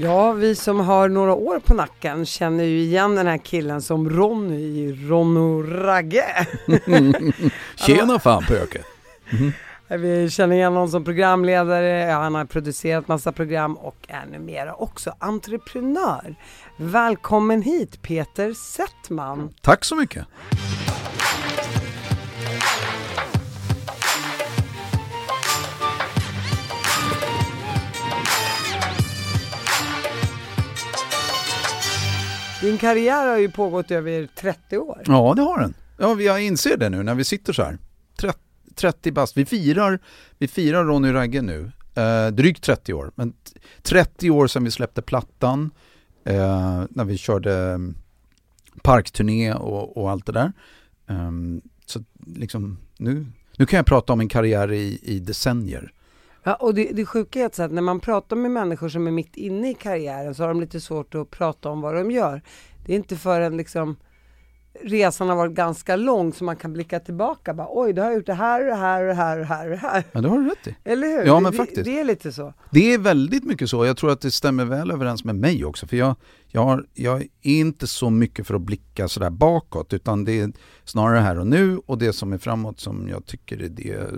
Ja, vi som har några år på nacken känner ju igen den här killen som Ronny i Ronno Ragge. Tjena fan pöke! Vi känner igen honom som programledare, han har producerat massa program och är numera också entreprenör. Välkommen hit Peter Settman. Tack så mycket! Din karriär har ju pågått över 30 år. Ja, det har den. Ja, jag inser det nu när vi sitter så här. 30 bast. Vi firar, vi firar Ronny Ragge nu. Eh, drygt 30 år. Men 30 år sedan vi släppte plattan. Eh, när vi körde mm, parkturné och, och allt det där. Um, så liksom, nu, nu kan jag prata om en karriär i, i decennier. Ja, och det, det sjuka är att när man pratar med människor som är mitt inne i karriären så har de lite svårt att prata om vad de gör. Det är inte förrän liksom resan har varit ganska lång så man kan blicka tillbaka. Bara, Oj, du har gjort det här och det här och det här och det här och det här. Ja, det har du rätt i. Eller hur? Ja, men det, faktiskt. Det är lite så. Det är väldigt mycket så. Jag tror att det stämmer väl överens med mig också. För jag, jag, har, jag är inte så mycket för att blicka sådär bakåt utan det är snarare här och nu och det som är framåt som jag tycker är det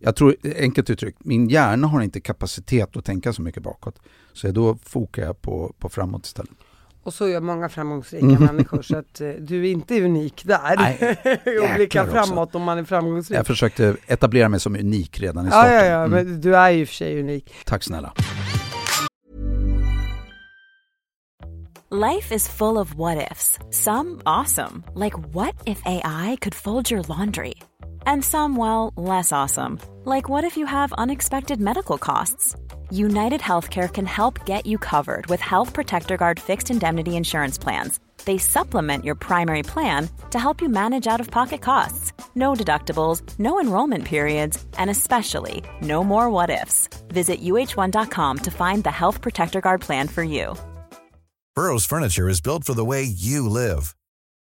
jag tror, enkelt uttryckt, min hjärna har inte kapacitet att tänka så mycket bakåt. Så då fokar jag på, på framåt istället. Och så gör många framgångsrika mm. människor så att uh, du är inte unik där. Nej, och blicka framåt också. om man är framgångsrik. Jag försökte etablera mig som unik redan i starten. Ja, ja, ja, mm. men du är ju för sig unik. Tack snälla. Life is full of what ifs. Some awesome. Like what if AI could fold your laundry? And some, well, less awesome. Like what if you have unexpected medical costs? United Healthcare can help get you covered with Health Protector Guard fixed indemnity insurance plans. They supplement your primary plan to help you manage out of pocket costs. No deductibles, no enrollment periods, and especially no more what ifs. Visit uh1.com to find the Health Protector Guard plan for you. Burrow's Furniture is built for the way you live.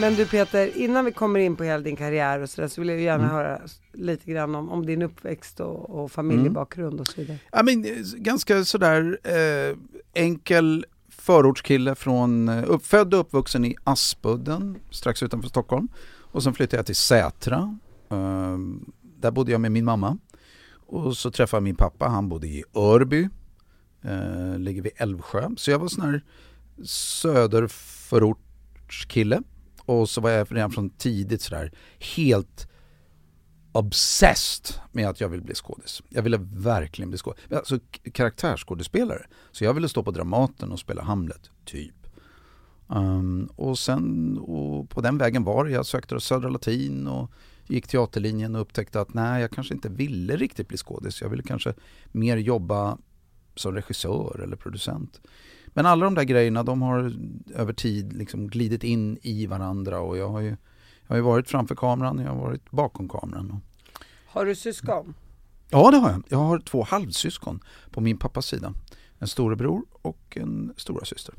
Men du Peter, innan vi kommer in på hela din karriär och sådär så vill jag gärna mm. höra lite grann om, om din uppväxt och, och familjebakgrund och så vidare. Ja, men, ganska sådär eh, enkel förortskille från, eh, uppfödd och uppvuxen i Aspudden strax utanför Stockholm. Och sen flyttade jag till Sätra. Eh, där bodde jag med min mamma. Och så träffade jag min pappa, han bodde i Örby. Eh, ligger vid Älvsjö. Så jag var sån här söderförortskille. Och så var jag redan från tidigt sådär helt obsessed med att jag ville bli skådis. Jag ville verkligen bli skådis. Alltså karaktärsskådespelare. Så jag ville stå på Dramaten och spela Hamlet, typ. Um, och sen, och på den vägen var det. Jag sökte Södra Latin och gick teaterlinjen och upptäckte att nej, jag kanske inte ville riktigt bli skådis. Jag ville kanske mer jobba som regissör eller producent. Men alla de där grejerna de har över tid liksom glidit in i varandra och jag har ju, jag har ju varit framför kameran och jag har varit bakom kameran. Har du syskon? Ja det har jag. Jag har två halvsyskon på min pappas sida. En storebror och en stora syster.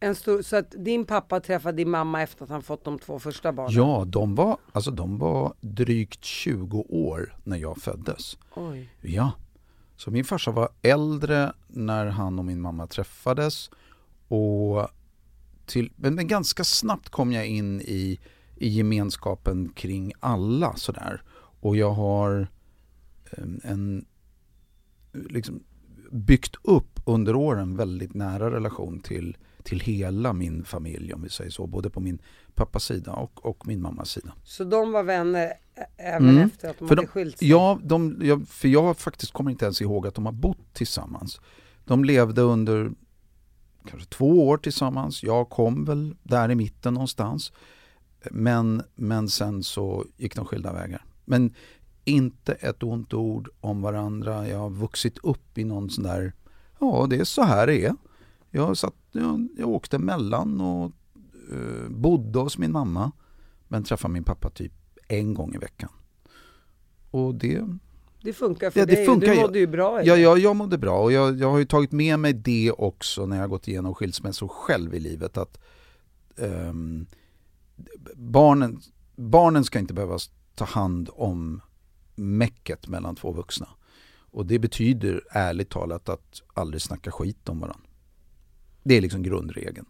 En stor, så att din pappa träffade din mamma efter att han fått de två första barnen? Ja, de var, alltså de var drygt 20 år när jag föddes. Oj. Ja, så min farsa var äldre när han och min mamma träffades. Och till, men ganska snabbt kom jag in i, i gemenskapen kring alla sådär. Och jag har en, en liksom byggt upp under åren väldigt nära relation till, till hela min familj om vi säger så. Både på min pappas sida och, och min mammas sida. Så de var vänner även mm. efter att de för hade skilt sig? Ja, de, ja, för jag faktiskt kommer inte ens ihåg att de har bott tillsammans. De levde under kanske två år tillsammans. Jag kom väl där i mitten någonstans. Men, men sen så gick de skilda vägar. Men inte ett ont ord om varandra. Jag har vuxit upp i någon sån där, ja det är så här det är. Jag, satt, jag, jag åkte mellan och uh, bodde hos min mamma. Men träffade min pappa typ en gång i veckan. Och det... Det funkar för ja, det dig, funkar. du mådde ju bra ja, jag, jag mådde bra och jag, jag har ju tagit med mig det också när jag gått igenom skilsmässor själv i livet. att um, barnen, barnen ska inte behöva ta hand om mäcket mellan två vuxna. Och det betyder ärligt talat att aldrig snacka skit om varandra. Det är liksom grundregeln.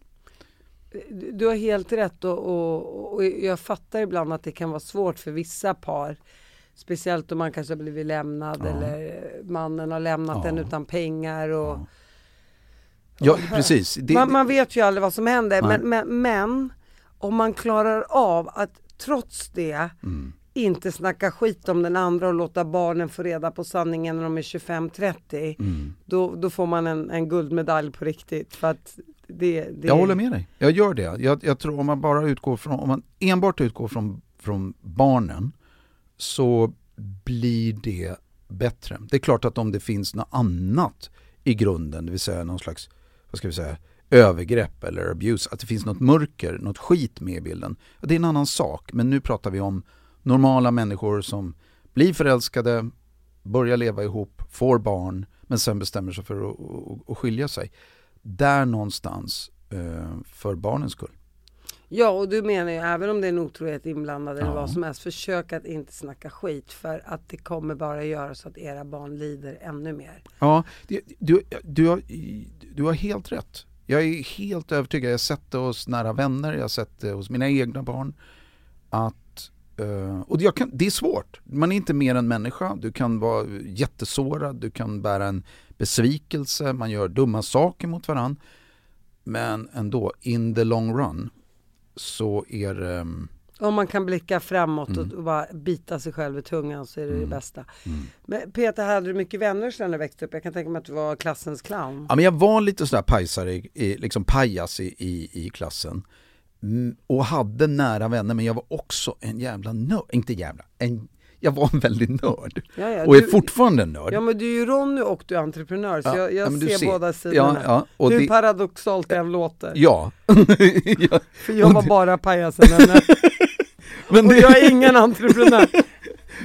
Du har helt rätt och, och, och, jag fattar ibland att det kan vara svårt för vissa par. Speciellt om man kanske har blivit lämnad ja. eller mannen har lämnat ja. en utan pengar. Och, ja. ja precis. Det, man, man, vet ju aldrig vad som händer. Men, men, men, om man klarar av att trots det mm inte snacka skit om den andra och låta barnen få reda på sanningen när de är 25-30. Mm. Då, då får man en, en guldmedalj på riktigt. För att det, det... Jag håller med dig, jag gör det. Jag, jag, tror om man bara utgår från, om man enbart utgår från, från barnen så blir det bättre. Det är klart att om det finns något annat i grunden, det vill säga någon slags, vad ska vi säga, övergrepp eller abuse, att det finns något mörker, något skit med i bilden. Det är en annan sak, men nu pratar vi om normala människor som blir förälskade, börjar leva ihop, får barn men sen bestämmer sig för att, att, att skilja sig. Där någonstans eh, för barnens skull. Ja och du menar ju även om det är en otrohet inblandad eller ja. vad som helst, försök att inte snacka skit för att det kommer bara göra så att era barn lider ännu mer. Ja, du, du, du, har, du har helt rätt. Jag är helt övertygad, jag har sett det hos nära vänner, jag har sett det hos mina egna barn. Att Uh, och kan, det är svårt. Man är inte mer än människa. Du kan vara jättesårad, du kan bära en besvikelse, man gör dumma saker mot varandra. Men ändå, in the long run så är det... Um, om man kan blicka framåt mm. och bara bita sig själv i tungan så är det mm. det bästa. Mm. Men Peter, hade du mycket vänner sen du växte upp? Jag kan tänka mig att du var klassens clown. Ja, men jag var lite sådär pajsare, i, liksom pajas i, i, i klassen. Mm, och hade nära vänner men jag var också en jävla nörd, inte jävla, en, jag var en väldig nörd. Ja, ja, och är fortfarande en nörd. Ja men du är ju Ronny och du är entreprenör så ja, jag, jag ser, ser, båda sidorna. Hur det, paradoxalt det än låter. Ja. För jag var bara pajasen men och jag är ingen entreprenör.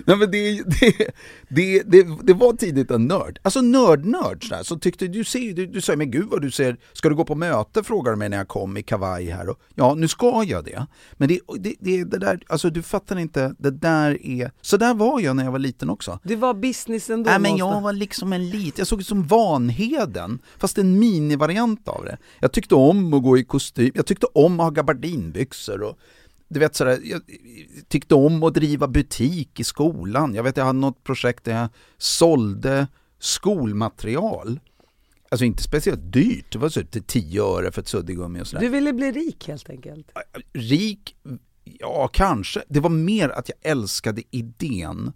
Nej men det, det, det, det, det var tidigt en nörd. Alltså nörd-nörd sådär. Så tyckte du, ser, du, du säger men gud vad du ser, ska du gå på möte? Frågar du mig när jag kom i kavaj här. Och, ja, nu ska jag det. Men det, det, det, det där, alltså du fattar inte, det där är, så där var jag när jag var liten också. Det var business ändå? Nej men jag var liksom en liten, jag såg ut som Vanheden, fast en minivariant av det. Jag tyckte om att gå i kostym, jag tyckte om att ha gabardinbyxor och du vet sådär, jag tyckte om att driva butik i skolan. Jag vet jag hade något projekt där jag sålde skolmaterial. Alltså inte speciellt dyrt, det var så till 10 öre för ett suddgummi och sådär. Du ville bli rik helt enkelt? Rik? Ja, kanske. Det var mer att jag älskade idén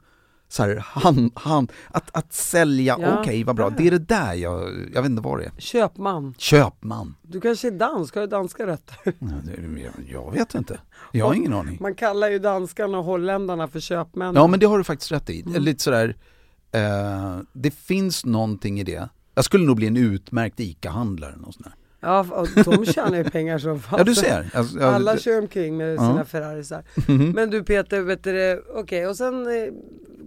så här, han, han, att, att sälja, ja. okej okay, vad bra, det är det där jag, jag vet inte vad det är. Köpman. Köpman. Du kanske är dansk, har du danska rötter? Jag vet inte, jag har ingen aning. Man kallar ju danskarna och holländarna för köpmän. Ja men det har du faktiskt rätt i, mm. lite sådär, eh, det finns någonting i det. Jag skulle nog bli en utmärkt ICA-handlare. Någon sån Ja, och de tjänar ju pengar som fan. Ja, du ser. Alltså, jag, Alla kör omkring med sina ja. Ferrarisar. Mm Men du Peter, vet du okej, okay, och sen eh,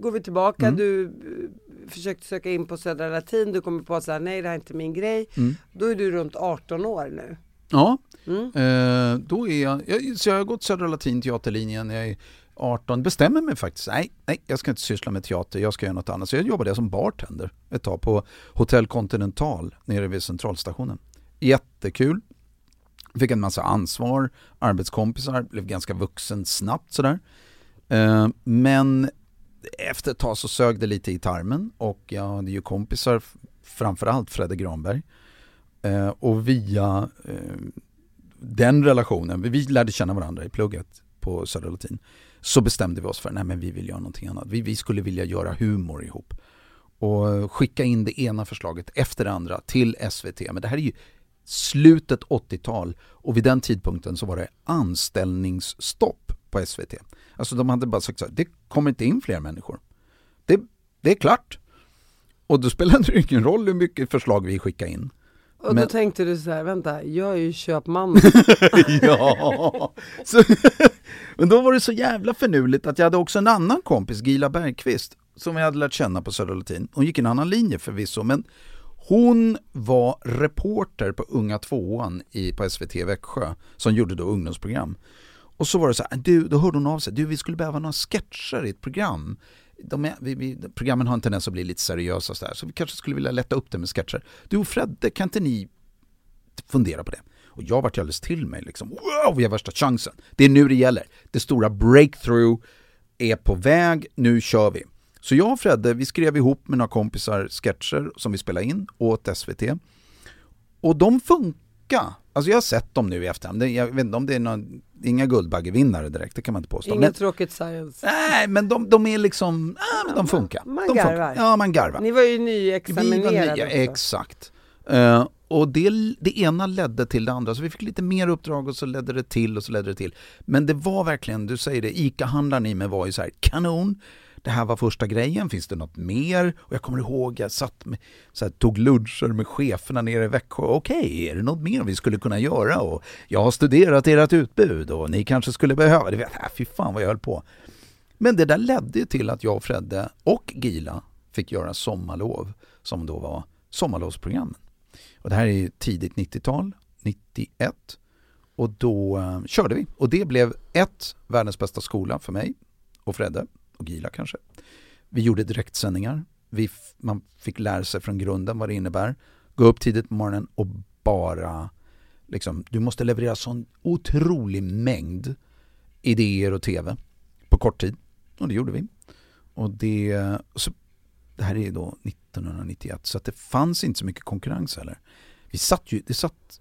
går vi tillbaka. Mm. Du eh, försökte söka in på Södra Latin, du kommer på att säga nej det här är inte min grej. Mm. Då är du runt 18 år nu. Ja, mm. eh, då är jag, jag, så jag har gått Södra Latin teaterlinjen, jag är 18, bestämmer mig faktiskt, nej, nej jag ska inte syssla med teater, jag ska göra något annat. Så jag jobbade som bartender ett tag på Hotel Continental nere vid centralstationen. Jättekul. Fick en massa ansvar, arbetskompisar, blev ganska vuxen snabbt sådär. Eh, men efter ett tag så sög det lite i tarmen och jag hade ju kompisar, framförallt Fredde Granberg. Eh, och via eh, den relationen, vi lärde känna varandra i plugget på Södra Latin, så bestämde vi oss för att vi vill göra någonting annat. Vi, vi skulle vilja göra humor ihop. Och skicka in det ena förslaget efter det andra till SVT. Men det här är ju slutet 80-tal och vid den tidpunkten så var det anställningsstopp på SVT. Alltså de hade bara sagt så här, det kommer inte in fler människor. det, det är klart. Och då spelade det ingen roll hur mycket förslag vi skickade in. Och Men- då tänkte du så här, vänta, jag är ju köpman. ja. Så, men då var det så jävla förnuligt att jag hade också en annan kompis, Gila Bergqvist, som jag hade lärt känna på Södra Latin. Hon gick en annan linje förvisso, men hon var reporter på Unga tvåan i, på SVT Växjö, som gjorde då ungdomsprogram. Och så var det så här, du, då hörde hon av sig, du vi skulle behöva några sketcher i ett program. De är, vi, vi, programmen har en tendens att bli lite seriösa så, där, så vi kanske skulle vilja lätta upp det med sketcher. Du och Fredde, kan inte ni fundera på det? Och jag vart ju alldeles till mig liksom, wow, vi har värsta chansen. Det är nu det gäller. Det stora breakthrough är på väg, nu kör vi. Så jag och Fredde, vi skrev ihop med några kompisar sketcher som vi spelade in åt SVT. Och de funkar. Alltså jag har sett dem nu i efterhand. Jag vet inte om det är någon, inga Guldbaggevinnare direkt, det kan man inte påstå. Inget Men, tråkigt science. nej, men de, de är liksom, ah, men de funkar. man de garvar. Ja, man garvar. Ni var ju nyexaminerade nya, också. exakt. Eh, och det, det ena ledde till det andra, så vi fick lite mer uppdrag och så ledde det till och så ledde det till. Men det var verkligen, du säger det, ICA-handlaren i mig var ju så här, kanon, det här var första grejen, finns det något mer? Och jag kommer ihåg, jag satt med, så här, tog luncher med cheferna nere i Växjö, okej, är det något mer vi skulle kunna göra? Och jag har studerat ert utbud och ni kanske skulle behöva, det vet, äh, fy fan vad jag höll på. Men det där ledde till att jag och Fredde och Gila fick göra sommarlov som då var sommarlovsprogrammen. Och det här är tidigt 90-tal, 91. Och då eh, körde vi. Och det blev ett, världens bästa skola för mig och Fredde och Gila kanske. Vi gjorde direktsändningar. Vi, man fick lära sig från grunden vad det innebär. Gå upp tidigt på morgonen och bara liksom, du måste leverera sån otrolig mängd idéer och tv på kort tid. Och det gjorde vi. Och det, så, det här är då 1991 så att det fanns inte så mycket konkurrens heller. Vi satt ju, det satt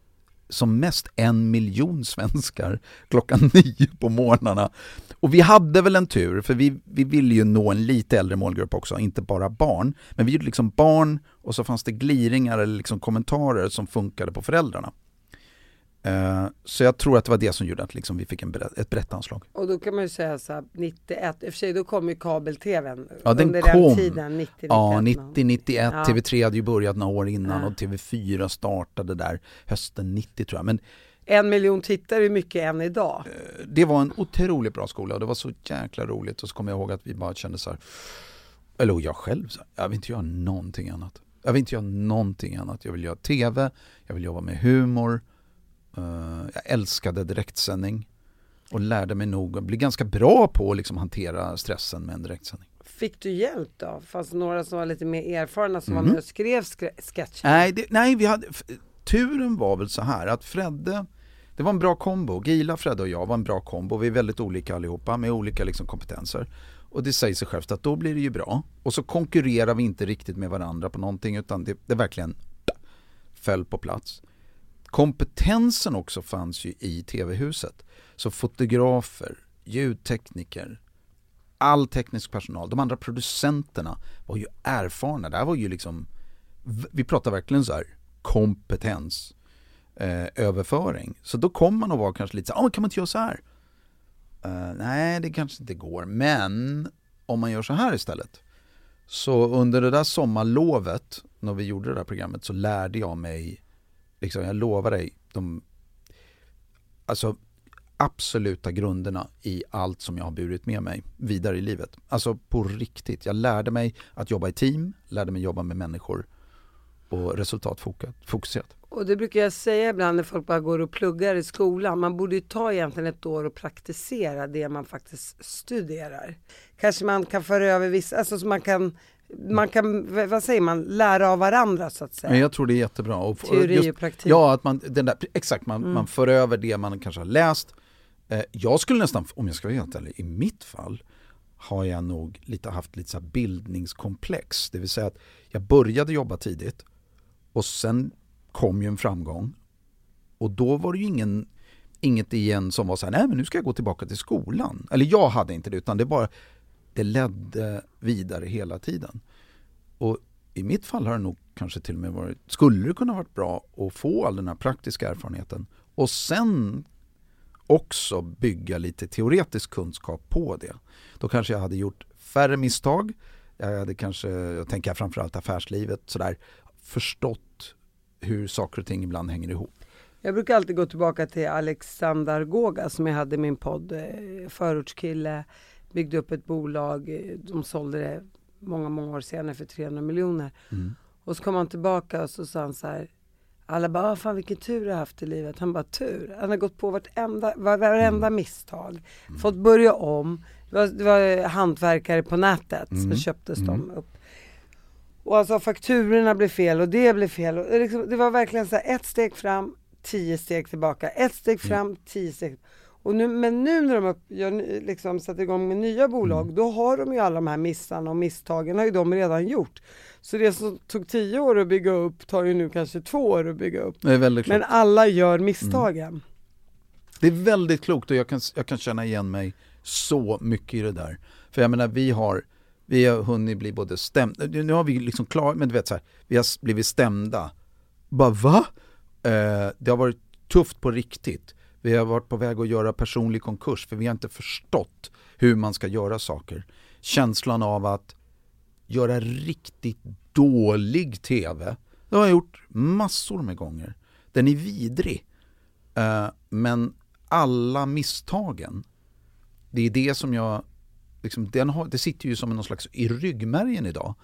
som mest en miljon svenskar klockan nio på morgnarna. Och vi hade väl en tur, för vi, vi ville ju nå en lite äldre målgrupp också, inte bara barn. Men vi gjorde liksom barn och så fanns det gliringar eller liksom kommentarer som funkade på föräldrarna. Eh, så jag tror att det var det som gjorde att liksom vi fick en ett brett anslag. Och då kan man ju säga så här, 91, i och för sig då kom ju kabel-tvn Ja, den under kom. den tiden, 90, 91. Ja, 90, 91, Ja. TV3 hade ju börjat några år innan Ja. och TV4 startade där hösten 90 tror jag. Men En miljon tittare är mycket än idag. det var en otroligt bra skola och det var så jäkla roligt och så kommer jag ihåg att vi bara kände så här, eller och jag själv, så här, jag vill inte göra någonting annat. Jag vill inte göra någonting annat. Jag vill göra TV, jag vill jobba med humor, Eh, jag älskade direktsändning och lärde mig nog att bli ganska bra på att liksom hantera stressen med en direktsändning. Fick du hjälp då? Fanns det några som var lite mer erfarna som Mhm. var med och skrev skre- sketcher? Nej, det, nej vi hade, turen var väl så här att Fredde, det var en bra kombo. Gila, Fredde och jag var en bra kombo. Vi är väldigt olika allihopa med olika liksom kompetenser. Och det säger sig självt att då blir det ju bra. Och så konkurrerar vi inte riktigt med varandra på någonting utan det, det verkligen föll på plats. Kompetensen också fanns ju i tv-huset. Så fotografer, ljudtekniker, all teknisk personal, de andra producenterna var ju erfarna. Det här var ju liksom, vi pratar verkligen så här kompetens eh, överföring. Så då kom man och var kanske lite så här, ah, kan man inte göra så här? Uh, nej, det kanske inte går, men om man gör så här istället. Så under det där sommarlovet, när vi gjorde det där programmet, så lärde jag mig, liksom, jag lovar dig, de alltså, absoluta grunderna i allt som jag har burit med mig vidare i livet. Alltså på riktigt. Jag lärde mig att jobba i team, lärde mig jobba med människor och resultatfokuserat. Och det brukar jag säga ibland när folk bara går och pluggar i skolan. Man borde ju ta egentligen ett år och praktisera det man faktiskt studerar. Kanske man kan föra över vissa, alltså så man kan, man kan, vad säger man, lära av varandra så att säga. Men jag tror det är jättebra. Och, Teori just- och praktik. Ja, att man, den där, exakt, man, Mm. man för över det man kanske har läst. Eh, jag skulle nästan, om jag ska vara helt ärlig, i mitt fall har jag nog lite haft lite så bildningskomplex. Det vill säga att jag började jobba tidigt och sen kom ju en framgång. Och då var det ju ingen, inget igen som var så här, nej men nu ska jag gå tillbaka till skolan. Eller jag hade inte det, utan det bara, det ledde vidare hela tiden. Och i mitt fall har det nog kanske till och med varit, skulle det kunna varit bra att få all den här praktiska erfarenheten och sen också bygga lite teoretisk kunskap på det. Då kanske jag hade gjort färre misstag, jag hade kanske, jag tänker framförallt affärslivet, sådär, förstått hur saker och ting ibland hänger ihop. Jag brukar alltid gå tillbaka till Alexander Goga som jag hade i min podd. Eh, förortskille, byggde upp ett bolag, eh, de sålde det många, många år senare för 300 miljoner. Mm. Och så kom han tillbaka och så sa han så här. Alla bara, "Ah, fan vilken tur du har haft i livet. Han bara, tur? Han har gått på vartenda, var- varenda Mm. misstag. Fått börja om. Det var, det var hantverkare på nätet, Mm. så köptes de upp. Och alltså fakturorna blev fel och det blev fel. Och det, liksom, det var verkligen så här ett steg fram, tio steg tillbaka. Ett steg fram, tio steg och nu, Men nu när de upp, gör, liksom, sätter igång med nya bolag, då har de ju alla de här missarna och misstagen har ju de redan gjort. Så det som tog tio år att bygga upp tar ju nu kanske två år att bygga upp. Det är väldigt klokt. Men alla gör misstagen. Det är väldigt klokt och jag kan, jag kan känna igen mig så mycket i det där. För jag menar vi har, vi har hunnit bli både stämda, nu har vi liksom klart, men du vet så här, vi har blivit stämda. Bara va? Eh, det har varit tufft på riktigt. Vi har varit på väg att göra personlig konkurs för vi har inte förstått hur man ska göra saker. Känslan av att göra riktigt dålig TV, det har jag gjort massor med gånger. Den är vidrig. Eh, men alla misstagen, det är det som jag, liksom, den har, det sitter ju som någon slags i ryggmärgen idag.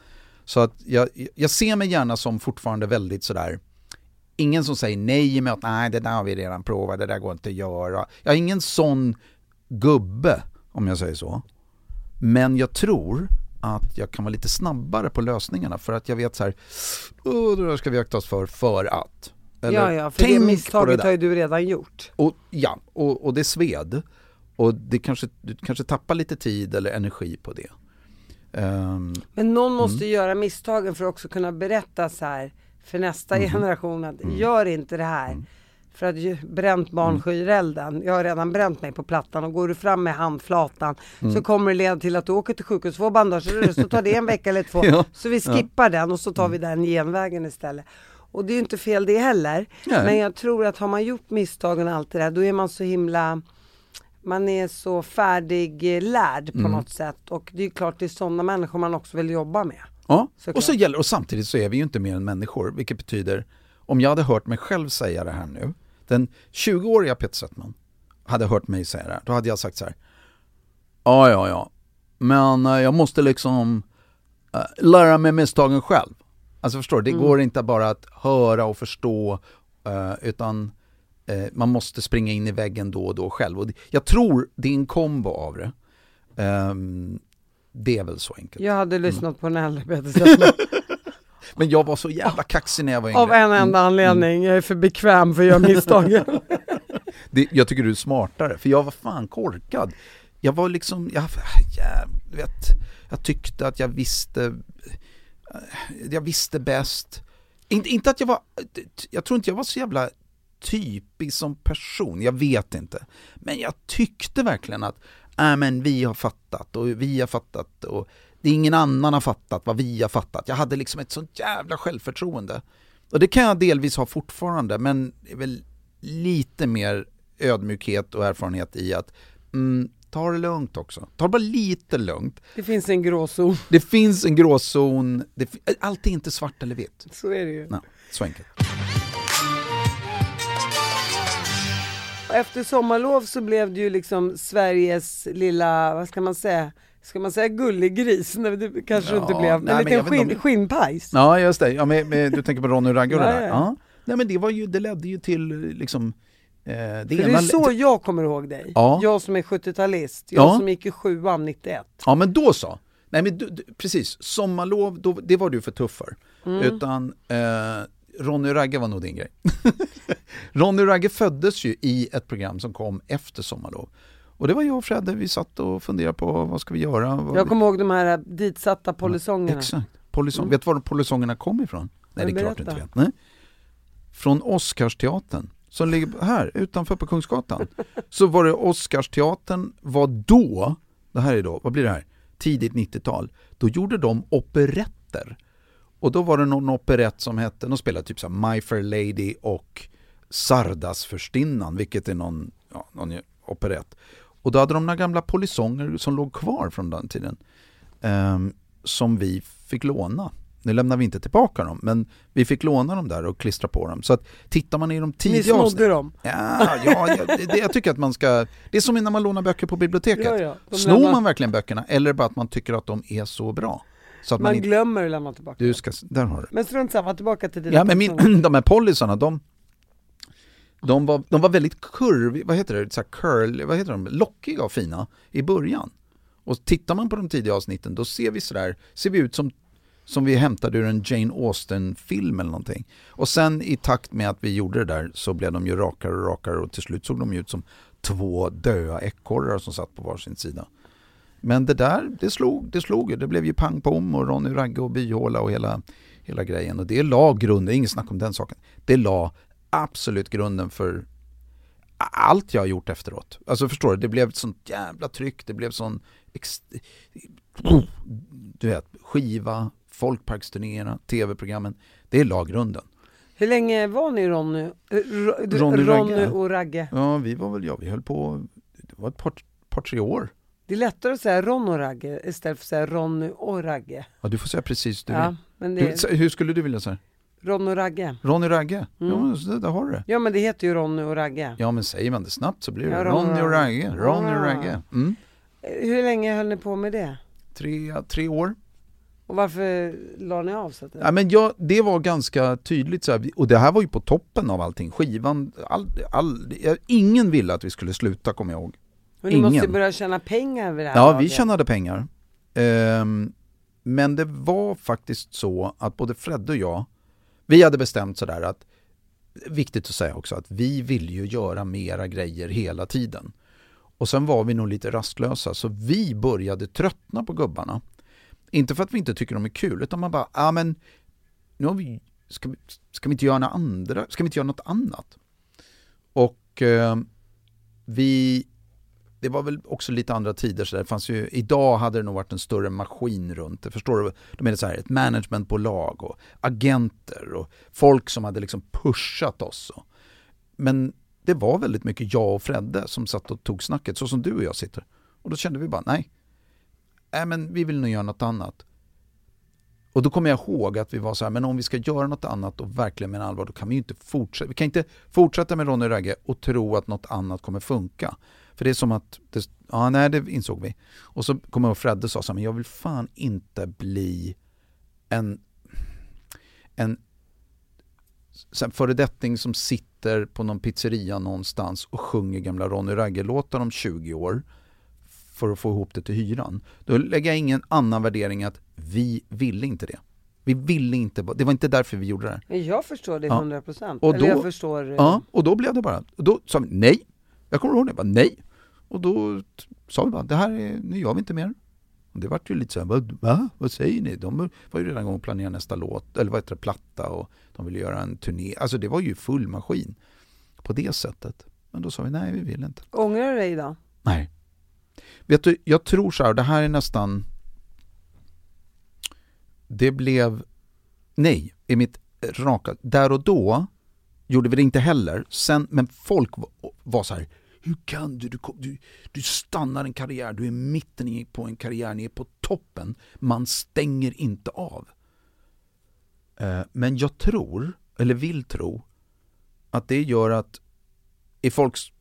Så att jag, jag ser mig gärna som fortfarande väldigt sådär, ingen som säger nej med att nej det där har vi redan provat, det där går inte att göra. Jag är ingen sån gubbe, om jag säger så. Men jag tror att jag kan vara lite snabbare på lösningarna för att jag vet så här, "Åh, det där ska vi akta oss för, för att. Eller, Ja, ja, för "Tänk det misstaget där." har ju du redan gjort. Och, ja, och, och det sved. Och det kanske, du kanske tappar lite tid eller energi på det. Ehm, Men någon måste göra misstagen för att också kunna berätta så här för nästa generation att gör inte det här. För att ju, bränt barn skyr elden. Jag har redan bränt mig på plattan och går du fram med handflatan så kommer det leda till att du åker till sjukhus, får bandage, så tar det en vecka eller två. Ja. Så vi skippar den och så tar vi den genvägen istället. Och det är ju inte fel det heller. Nej. Men jag tror att har man gjort misstagen och allt det där, då är man så himla man är så färdiglärd på något sätt och det är klart det är sådana människor man också vill jobba med. Ja. Såklart. och, så gäller, och samtidigt så är vi ju inte mer än människor, vilket betyder, om jag hade hört mig själv säga det här nu, den 20-åriga Peter Settman hade hört mig säga det här, då hade jag sagt så här. Ja, ja, ja, men eh, jag måste liksom eh, lära mig misstagen själv. Alltså förstår du, det går inte bara att höra och förstå, eh, utan eh, man måste springa in i väggen då och då själv. Och det, jag tror det är en kombo av det. Ehm, det är väl så enkelt. Jag hade lyssnat på en äldre Men jag var så jävla kaxig när jag var yngre. av en enda anledning. Jag är för bekväm för att göra misstagen. Det, jag tycker du är smartare, för jag var fan korkad. Jag var liksom, jag, jag, vet, jag tyckte att jag visste, jag visste bäst. Inte, inte att jag var, jag tror inte jag var så jävla typisk som person, jag vet inte. Men jag tyckte verkligen att, äh, men vi har fattat och vi har fattat och det är ingen annan har fattat vad vi har fattat. Jag hade liksom ett sånt jävla självförtroende. Och det kan jag delvis ha fortfarande, men det är väl lite mer ödmjukhet och erfarenhet i att mm, ta det lugnt också. Ta det bara lite lugnt. Det finns en gråzon. Det finns en gråzon, det, allt är inte svart eller vitt. Så är det ju. Nej, så enkelt. Efter sommarlov så blev det ju liksom Sveriges lilla, vad ska man säga, ska man säga gullig Nej, det kanske det inte Ja, blev, nej, en men liten skinn, om- skinnpajs. Ja, just det. Ja, med, med, du tänker på Ronny och Ragge och det Ja, där? ja. Ja. Nej, men det, var ju, det ledde ju till liksom... Eh, det det är så jag kommer ihåg dig. Ja. Jag som är 70-talist, jag Ja. som gick i sjuan 91. Ja men då så. Nej men du, du, precis, sommarlov, då, det var du för tuff för. Mm. Utan eh, Ronny och Ragge var nog din grej. Ronny och Ragge föddes ju i ett program som kom efter sommarlov. Och det var jag och Fredde, vi satt och funderade på vad ska vi göra? Jag kommer ihåg de här ditsatta polisongerna. Exakt, Polisong. Mm. Vet du var polisongerna kom ifrån? Nej det är klart du inte vet. Nej. Från Oscarsteatern som ligger här utanför på Kungsgatan. Så var det Oscarsteatern var då, det här är då, vad blir det här? Tidigt 90-tal. Då gjorde de operetter. Och då var det någon operett som hette, de spelade typ så My Fair Lady och Sardasfürstinnan, vilket är någon, ja, någon operett. Och då hade de några gamla polisonger som låg kvar från den tiden. Ehm, som vi fick låna. Nu lämnar vi inte tillbaka dem, men vi fick låna dem där och klistra på dem. Så att tittar man i de Ni tidiga snodde avsnitten... dem? Ja, ja jag, det, jag tycker att man ska... Det är som när man lånar böcker på biblioteket. Ja, ja. Snor man verkligen böckerna eller bara att man tycker att de är så bra? Man, Man inte... glömmer att lämna tillbaka. Du ska... Där har du. Men strunt samma, tillbaka till dina Ja, men min, de här polisarna, de, de, var, de var väldigt kurv, vad heter det, så curl, vad heter de, lockiga och fina i början. Och tittar man på de tidiga avsnitten då ser vi sådär, ser vi ut som, som vi hämtade ur en Jane Austen-film eller någonting. Och sen i takt med att vi gjorde det där så blev de ju rakare och rakare och till slut såg de ut som två döda ekorrar som satt på varsin sida. Men det där, det slog, det slog ju. Det blev ju pang pom och Ronny Ragge och byhåla och hela, hela grejen. Och det la grunden, inget snack om den saken. Det la absolut grunden för allt jag har gjort efteråt. Alltså förstår du, det blev ett sånt jävla tryck, det blev sån du vet, skiva, folkparksturnéerna, tv-programmen. Det la grunden. Hur länge var ni Ronny, eh, Ronny Ronny Ragge. och Ragge? Ja, vi var väl, ja, vi höll på, det var ett par, par tre år. Det är lättare att säga Ron och Ragge istället för att säga Ronny och Ragge. Ja, du får säga precis du ja, vill. men Du, det sä- hur skulle du vilja säga? Ron och Ragge. Ronny Ragge? Mm. Ja, där, har du det. Ja men det heter ju Ronny och Ragge. Ja men säger man det snabbt så blir det Ja, Ronny och. Ragge, Ronny och Ah. Ragge. Mm. Eh, Hur länge höll ni på med det? Tre, tre år. Och varför la ni av så att Ja, men jag, det var ganska tydligt så här, och det här var ju på toppen av allting. Skivan, all, all, ingen ville att vi skulle sluta kommer jag ihåg. Men ni måste ingen. börja tjäna pengar vid det här Ja, vi laget. tjänade pengar. Ehm, men det var faktiskt så att både Fred och jag, vi hade bestämt sådär att, viktigt att säga också, att vi ville ju göra mera grejer hela tiden. Och sen var vi nog lite rastlösa, så vi började tröttna på gubbarna. Inte för att vi inte tycker de är kul, utan man bara, ja men, nu har vi, ska, vi, ska vi inte göra något andra, ska vi inte göra något annat? Och eh, vi det var väl också lite andra tider så där. det fanns ju, idag hade det nog varit en större maskin runt det, förstår du? De är så här, ett managementbolag och agenter och folk som hade liksom pushat oss. Men det var väldigt mycket jag och Fredde som satt och tog snacket, så som du och jag sitter. Och då kände vi bara, nej, nej men vi vill nog göra något annat. Och då kommer jag ihåg att vi var så här, men om vi ska göra något annat och verkligen med allvar, då kan vi ju inte fortsätta. Vi kan inte fortsätta med Ronny Ragge och tro att något annat kommer funka. För det är som att, det, ja nej det insåg vi. Och så kommer jag ihåg Fredde sa så här, men jag vill fan inte bli en, en föredetting som sitter på någon pizzeria någonstans och sjunger gamla Ronny Ragge-låtar om 20 år för att få ihop det till hyran. Då lägger jag ingen annan värdering att vi ville inte det. Vi ville inte, det var inte därför vi gjorde det Jag förstår det Ja. 100 procent. Och Eller då- jag förstår... eh, Ja, och då blev det bara, och då sa vi nej. Jag kommer ihåg det, bara nej. Och då sa vi bara, det här är, nu gör vi inte mer. Och det vart ju lite så här, va? Vad säger ni? De var ju redan igång och planerade nästa låt, eller vad heter det, platta och de ville göra en turné. Alltså det var ju full maskin på det sättet. Men då sa vi, nej vi vill inte. Ångrar du dig idag? Nej. Vet du, jag tror så här, det här är nästan... Det blev... Nej, i mitt raka... Där och då gjorde vi det inte heller. Sen, men folk var, var så här, hur kan du? Du, du? du stannar en karriär, du är mitten på en karriär, ni är på toppen. Man stänger inte av. Eh, men jag tror, eller vill tro, att det gör att i folks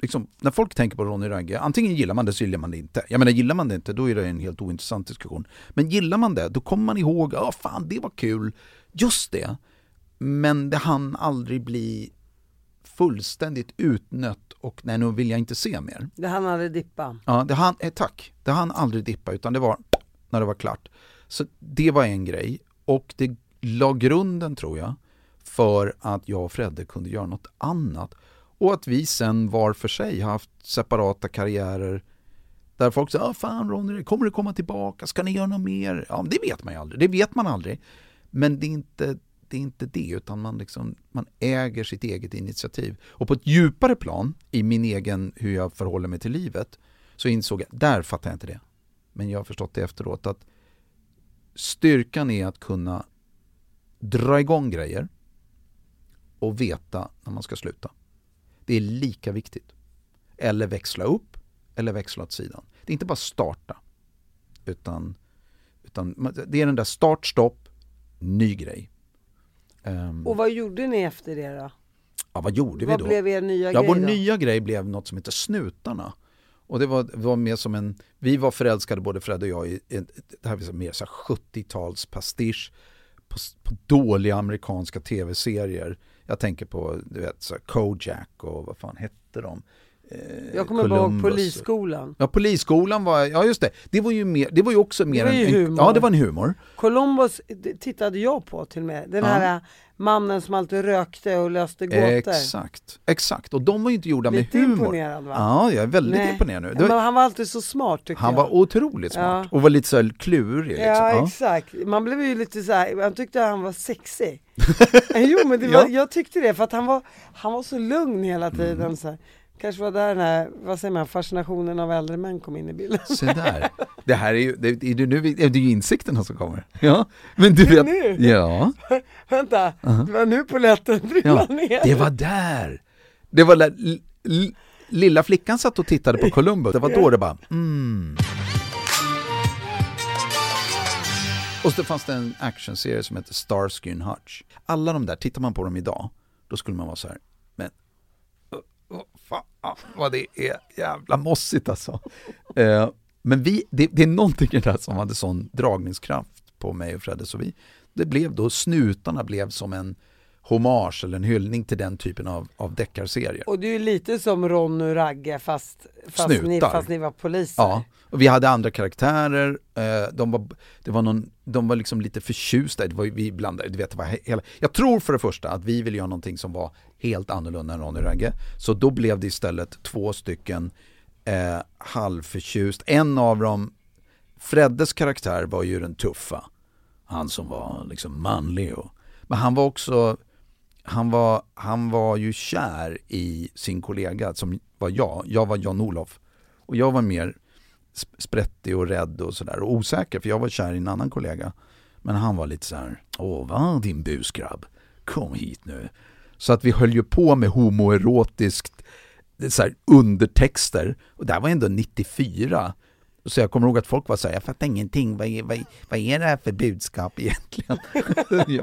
liksom, när folk tänker på Ronny Ragge, antingen gillar man det så gillar man det inte. Jag menar gillar man det inte, då är det en helt ointressant diskussion. Men gillar man det, då kommer man ihåg, ja fan det var kul, just det. Men det hann aldrig bli fullständigt utnött och nej nu vill jag inte se mer. Det hann aldrig dippa. Ja, det hann, eh, tack. Det hann aldrig dippa utan det var när det var klart. Så det var en grej och det la grunden tror jag för att jag och Fredde kunde göra något annat. Och att vi sen var för sig har haft separata karriärer där folk säger ah, fan Ronny, kommer du komma tillbaka? Ska ni göra något mer? Ja, det vet man ju aldrig. Det vet man aldrig. Men det är inte det, är inte det utan man, liksom, man äger sitt eget initiativ. Och på ett djupare plan i min egen, hur jag förhåller mig till livet, så insåg jag, där fattar jag inte det. Men jag har förstått det efteråt att styrkan är att kunna dra igång grejer och veta när man ska sluta. Det är lika viktigt. Eller växla upp eller växla åt sidan. Det är inte bara starta utan, utan det är den där start, stopp, ny grej. Ehm, Och vad gjorde ni efter det då? ja, vad gjorde vi Vad då? blev er nya Ja, grej vår då? nya grej blev något som heter Snutarna. Och det var, var mer som en, vi var förälskade både Fred och jag i, i det här var mer så här 70-tals pastisch på, på dåliga amerikanska tv-serier. Jag tänker på, du vet, så Kojak och vad fan hette de? Eh, Jag kommer bara ihåg Columbus. polisskolan. Ja, polisskolan var, ja just det, det var ju, mer, det var ju också mer var ju en, humor. ja det var en humor. Columbus det tittade jag på till och med. Den Ja. här äh, mannen som alltid rökte och löste gåtor. Exakt, exakt. Och de var ju inte gjorda Lite med humor. imponerad va? Ja, jag är väldigt Nej. imponerad nu. Det Men var, han var alltid så smart tycker han jag. var otroligt smart Ja. och var lite så klurig. Liksom. Ja, Ja. exakt, man blev ju lite så här, han tyckte han var sexig. jo men det var, Ja. jag tyckte det för att han var, han var så lugn hela tiden. Så här. Kanske var där den här, vad säger man, fascinationen av äldre män kom in i bilden. Se där. Det här är ju, det, det, det, nu, det är ju insikterna som kommer. Ja, men du Det är vet. nu. Ja, Vänta, det var nu polletten ja, trillade ner. det var där. Det var där lilla flickan satt och tittade på Columbus. Det var då det bara, mm. Och så fanns det en actionserie som heter Starsky and Hutch. Alla de där, tittar man på dem idag, då skulle man vara så här, uh, uh, fan vad det är jävla mossigt alltså. Eh, men vi, det, det är någonting i det där som hade sån dragningskraft på mig och Fredde, så vi, det blev då, snutarna blev som en hommage eller en hyllning till den typen av, av deckarserier. Och det är ju lite som Ronny och Ragge fast, fast, ni, Snutar. fast ni var poliser. Ja, och vi hade andra karaktärer, eh, de, var, det var någon, de var liksom lite förtjusta, det var, vi blandade, du vet, det var he- hela, jag tror för det första att vi ville göra någonting som var helt annorlunda än Ronny Ragge, så då blev det istället två stycken eh, halvförtjust, en av dem, Freddes karaktär var ju den tuffa, han som var liksom manlig och, men han var också han var, han var ju kär i sin kollega som var jag, jag var Jan-Olof. Och jag var mer sprättig och rädd och sådär och osäker för jag var kär i en annan kollega. Men han var lite så här, åh va din busgrabb, kom hit nu. Så att vi höll ju på med homoerotiskt det så här, undertexter och det här var ändå 94. Så jag kommer ihåg att folk var så här, jag fattar ingenting, vad är, vad, vad är det här för budskap egentligen?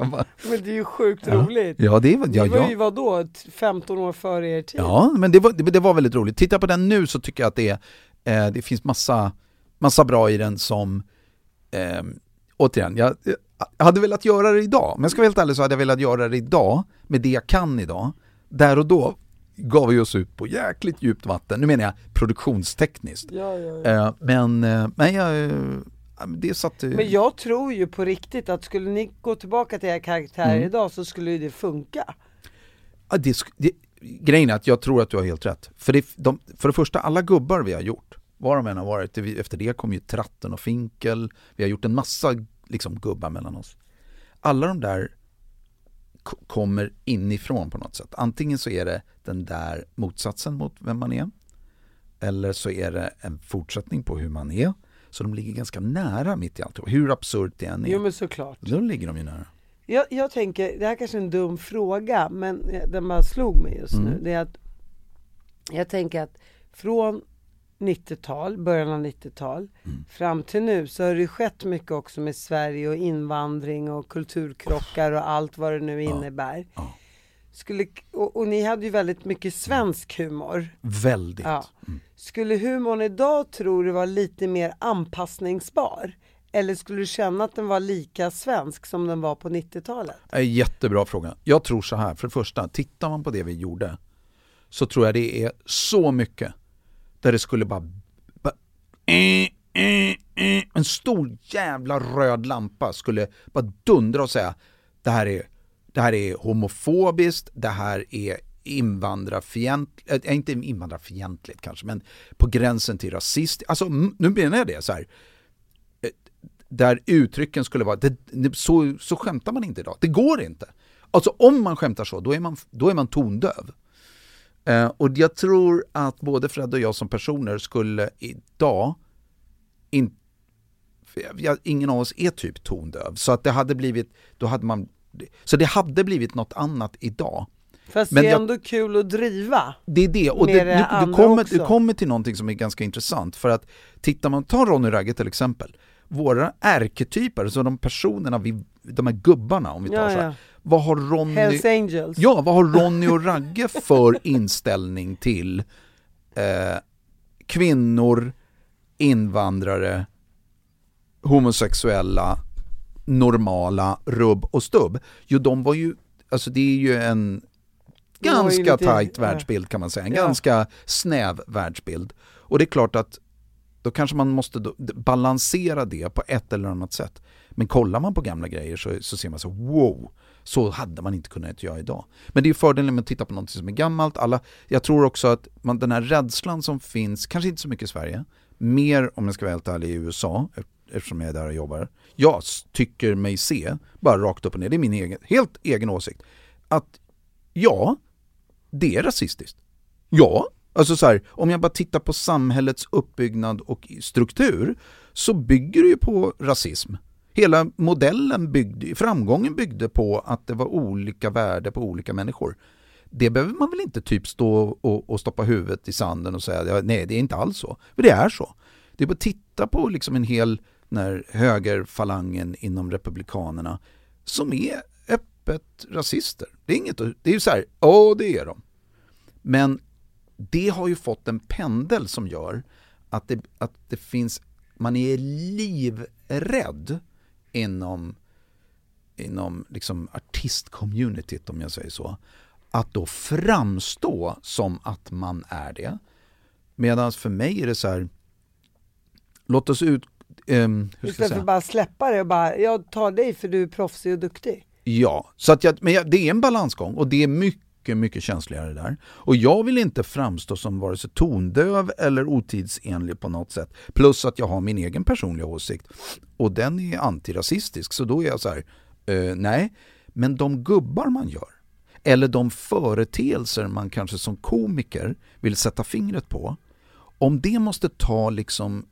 bara, Men det är ju sjukt Ja. roligt. ja det var, ja, Ni var ja. ju vadå, t- 15 år före er tid? Ja, men det var, det, det var väldigt roligt. Titta på den nu så tycker jag att det, är, eh, det finns massa, massa bra i den som, eh, återigen, jag, jag hade velat göra det idag, men jag ska vara helt ärlig så hade jag velat göra det idag med det jag kan idag. Där och då gav vi oss ut på jäkligt djupt vatten, nu menar jag produktionstekniskt. Ja, ja, ja. Eh, men, eh, men jag, eh, det satt... Men jag tror ju på riktigt att skulle ni gå tillbaka till era karaktärer Mm. idag så skulle ju det funka. Ja, det, det, grejen är att jag tror att du har helt rätt. För det, de, för det första, alla gubbar vi har gjort, var de än har varit, efter det kom ju Tratten och Finkel, vi har gjort en massa liksom, gubbar mellan oss. Alla de där kommer inifrån på något sätt. Antingen så är det den där motsatsen mot vem man är, eller så är det en fortsättning på hur man är. Så de ligger ganska nära mitt i allt. Hur absurt det än är. Jo men såklart. Då ligger de ju nära. Jag, jag tänker, det här kanske är en dum fråga men eh, den bara slog mig just nu. Mm. Det är att jag tänker att från 90-tal, början av 90-tal Mm. fram till nu så har det skett mycket också med Sverige och invandring och kulturkrockar och allt vad det nu innebär. Ja. Skulle, och, och ni hade ju väldigt mycket svensk humor. Väldigt. Ja. Skulle humorn idag tror du var lite mer anpassningsbar? Eller skulle du känna att den var lika svensk som den var på 90-talet? Eh, Jättebra fråga. Jag tror så här, för det första, tittar man på det vi gjorde så tror jag det är så mycket där det skulle bara, bara eh, eh, eh, en stor jävla röd lampa skulle bara dundra och säga det här är, det här är homofobiskt, det här är invandrarfientligt, äh, eh, eh, inte invandrarfientligt kanske, men på gränsen till rasist. Alltså nu menar jag det så här eh, där uttrycken skulle vara, det, så, så skämtar man inte idag. Det går inte. Alltså om man skämtar så, då är man, då är man tondöv. Eh, och jag tror att både Fred och jag som personer skulle idag, in, jag, ingen av oss är typ tondöv, så att det hade blivit, då hade man, så det hade blivit något annat idag. Fast Men det är jag- ändå kul att driva. Det är det, och det, det du, du, kommer, också. du kommer till någonting som är ganska intressant för att tittar man, ta Ronny Ragge till exempel. våra ärketyper, så de personerna, vi, de här gubbarna om vi tar Ja, så här. ja. Vad har Ronny... Hells Angels. Ja, vad har Ronny och Ragge för inställning till eh, kvinnor, invandrare, homosexuella, normala, rubb och stubb? Jo, de var ju, alltså det är ju en ganska tajt världsbild kan man säga, en Ja. ganska snäv världsbild. Och det är klart att då kanske man måste balansera det på ett eller annat sätt. Men kollar man på gamla grejer så, så ser man så wow, så hade man inte kunnat göra idag. Men det är fördelen med att titta på något som är gammalt. Alla, jag tror också att man, den här rädslan som finns, kanske inte så mycket i Sverige, mer om jag ska vara helt ärlig i USA, eftersom jag är där och jobbar. Jag tycker mig se, bara rakt upp och ner, det är min egen, helt egen åsikt, att ja, det är rasistiskt. Ja, alltså så här, om jag bara tittar på samhällets uppbyggnad och struktur så bygger det ju på rasism. Hela modellen byggde, framgången byggde på att det var olika värde på olika människor. Det behöver man väl inte typ stå och, och stoppa huvudet i sanden och säga nej det är inte alls så. För det är så. Det är bara att titta på liksom en hel när högerfalangen inom republikanerna som är öppet rasister. Det är inget det är ju så här, ja det är de. Men det har ju fått en pendel som gör att det, att det finns, man är livrädd inom, inom liksom artistcommunityt om jag säger så. Att då framstå som att man är det. Medan för mig är det så här, låt oss ut, ehm, hur Istället för att bara släppa det och bara, jag tar dig för du är proffsig och duktig. Ja, så att jag, men jag, det är en balansgång och det är mycket, mycket känsligare där. Och jag vill inte framstå som vare sig tondöv eller otidsenlig på något sätt. Plus att jag har min egen personliga åsikt och den är antirasistisk. Så då är jag så här, eh, nej. Men de gubbar man gör, eller de företeelser man kanske som komiker vill sätta fingret på. Om det måste ta liksom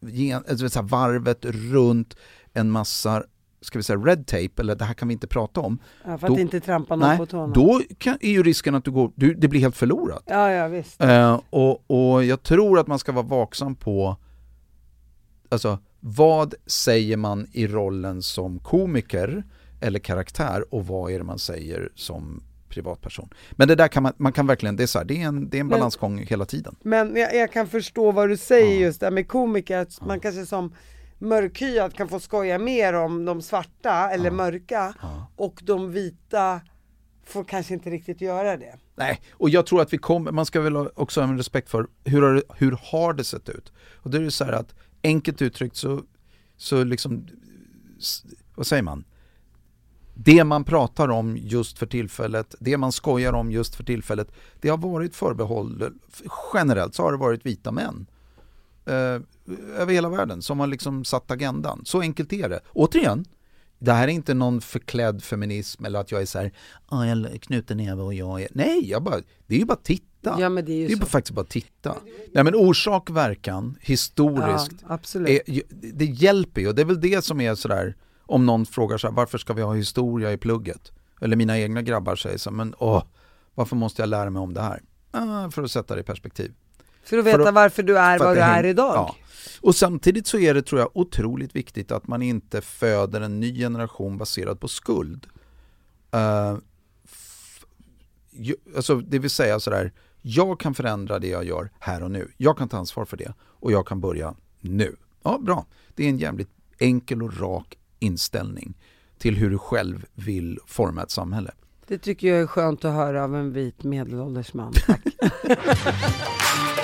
gen- alltså varvet runt en massa ska vi säga red tape, eller det här kan vi inte prata om. Ja, för att Då- inte trampa någon Nej, på tårna. då kan, är ju risken att du går, du, det blir helt förlorat. Ja, ja visst. Eh, och, och jag tror att man ska vara vaksam på, alltså vad säger man i rollen som komiker eller karaktär och vad är det man säger som privatperson. Men det där kan man, man kan verkligen, det är så här, det är en, det är en Men- balansgång hela tiden. Men jag, jag kan förstå vad du säger Ja. just där med komiker, att man kanske som mörkhyad kan få skoja mer om de svarta eller mörka Ja. och de vita får kanske inte riktigt göra det. Nej, och jag tror att vi kommer, man ska väl också ha en respekt för hur har, det, hur har det sett ut? Och då är det så här att enkelt uttryckt så, så liksom, vad säger man? Det man pratar om just för tillfället, det man skojar om just för tillfället, det har varit förbehåll, generellt så har det varit vita män. Eh, över hela världen som har liksom satt agendan. Så enkelt är det. Återigen, det här är inte någon förklädd feminism eller att jag är så här, "Ah, jag knuten näve och jag är... Nej, jag bara, det är ju bara att titta. Ja men det är ju det är bara, faktiskt bara att titta. Nej men orsak verkan, historiskt, Ja, absolut. är, det hjälper ju. Och det är väl det som är sådär, om någon frågar så här, varför ska vi ha historia i plugget? Eller mina egna grabbar säger så här, men åh, varför måste jag lära mig om det här? Ah, för att sätta det i perspektiv. För att veta för att- varför du är vad du är idag. Ja. Och samtidigt så är det tror jag otroligt viktigt att man inte föder en ny generation baserad på skuld. Ju- alltså det vill säga sådär, jag kan förändra det jag gör här och nu. Jag kan ta ansvar för det och jag kan börja nu. Ja, bra. Det är en jävligt enkel och rak inställning till hur du själv vill forma ett samhälle. Det tycker jag är skönt att höra av en vit medelålders man. Tack.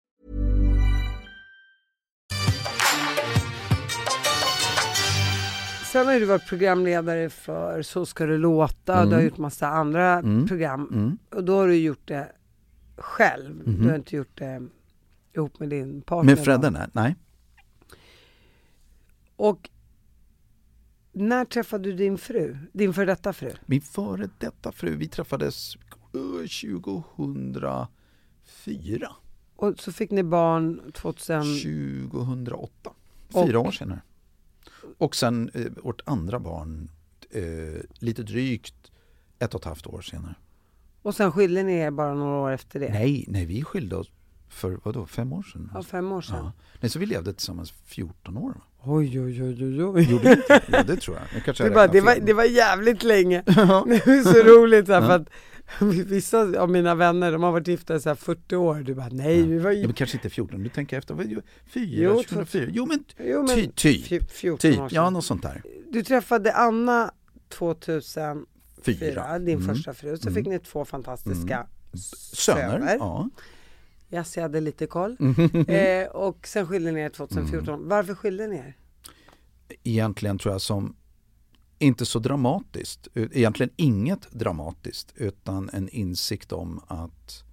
Sen har du varit programledare för Så ska det låta, Mm. du har gjort massa andra Mm. program. Mm. Och då har du gjort det själv. Mhm. Du har inte gjort det ihop med din partner. Med. Fredde? Nej. nej. Och när träffade du din fru? Din för detta fru? Min före detta fru, vi träffades eh, 2004. Och så fick ni barn 2000... 2008. Och- Fyra år senare. Och sen eh, vårt andra barn eh, lite drygt ett och ett halvt år senare. Och sen skilde ni er bara några år efter det? Nej, nej vi skilde oss för vadå, fem år sedan? Ja, fem år sedan. Ja. Nej, så vi levde tillsammans 14 år. va? Oj, oj, oj, oj, oj. Gjorde inte? Ja, det tror jag. jag kanske Det, bara, det, var, det var jävligt länge. Ja. Det är så roligt så här, Ja. för att vissa av mina vänner, de har varit gifta i så här 40 år. Du bara, nej, vi var Ja, ju... men kanske inte 14, du tänker efter. Vad- Fyra, Jo, 2004. Jo men, Jo, men ty, fj- 14 typ. år Ja, något sånt där. Du träffade Anna 2004, Fyra. din Mm. första fru. Så Mm. fick ni två fantastiska Söner. söner. Ja. Yes, jag hade lite koll. Mm. Eh, och sen skilde ni er 2014. Varför skilde ni er? Egentligen tror jag som inte så dramatiskt, egentligen inget dramatiskt utan en insikt om att,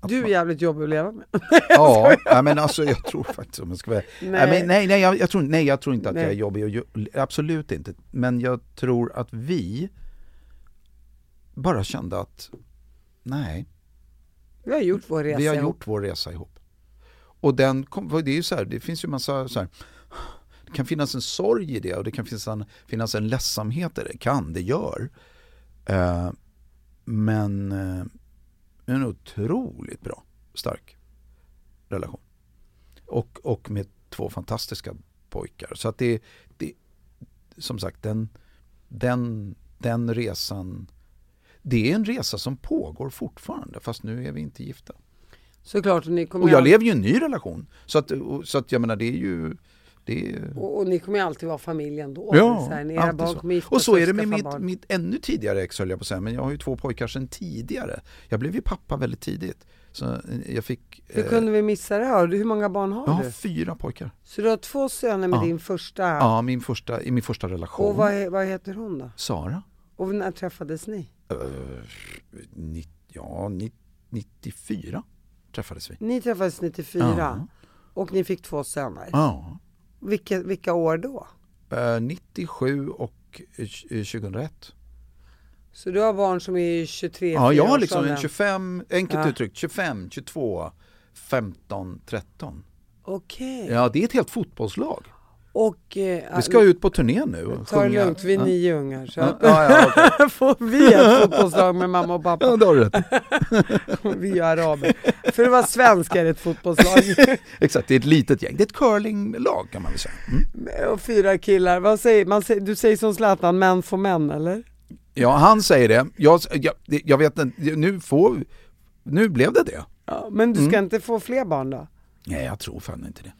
att Du är man- jävligt jobbig att leva med. Ja, ja, men alltså jag tror faktiskt om jag ska vara Nej. nej. Men, nej, nej, jag, jag tror, nej, jag tror inte att jag är Nej. jobbig, och absolut inte. Men jag tror att vi bara kände att nej, Vi har gjort vår resa vi har ihop. gjort vår resa ihop. Och den kom, det är ju så här, det finns ju massa så här, det kan finnas en sorg i det och det kan finnas en, finnas en ledsamhet i det, kan, det gör. Eh, men eh, en otroligt bra, stark relation. Och, och med två fantastiska pojkar. Så att det, det som sagt, den, den, den resan, det är en resa som pågår fortfarande, fast nu är vi inte gifta. Såklart, och ni kommer Och jag all- lever ju i en ny relation. Så att, och- så att jag menar, det är ju... Det är, och, och ni kommer ju alltid vara familj ändå. Ja, så här, era barn så. gifta och så är det med mitt, mitt ännu tidigare ex höll jag på att säga, men jag har ju två pojkar sedan tidigare. Jag blev ju pappa väldigt tidigt. Så eh, jag fick... Hur eh, kunde vi missa det här? Hur många barn har jag har du? fyra pojkar. Så du har två söner med Ja. din första. Ja, min första, i min första relation. och vad, vad heter hon då? Sara. Och när träffades ni? Uh, ja, ni, 94 träffades vi. Ni träffades 94 Ja. och ni fick två söner. Ja. Vilka, vilka år då? Eh, 97 och eh, 2001. Så du har barn som är 23, Ja, jag har 4 liksom en årsåldern. 25, enkelt Ja. uttryckt, 25, 22, 15, 13. Okej. Ja, det är ett helt fotbollslag. Och... Eh, Vi ska ut på turné nu Ta det lugnt, vi är ja. nio ungar. Så Ja, ja, okej. får vi ett fotbollslag med mamma och pappa. ja, det har du rätt. Vi är araber. För att vara svensk är det ett fotbollslag. Exakt, det är ett litet gäng. Det är ett curlinglag kan man väl säga. Mm. och fyra killar. Vad säger, man säger, du säger som Zlatan, män får män eller? Ja, han säger det. Jag, jag, det- jag vet inte, nu får nu blev det det. Ja, men du ska Mm. inte få fler barn då? Nej, jag tror fan inte det.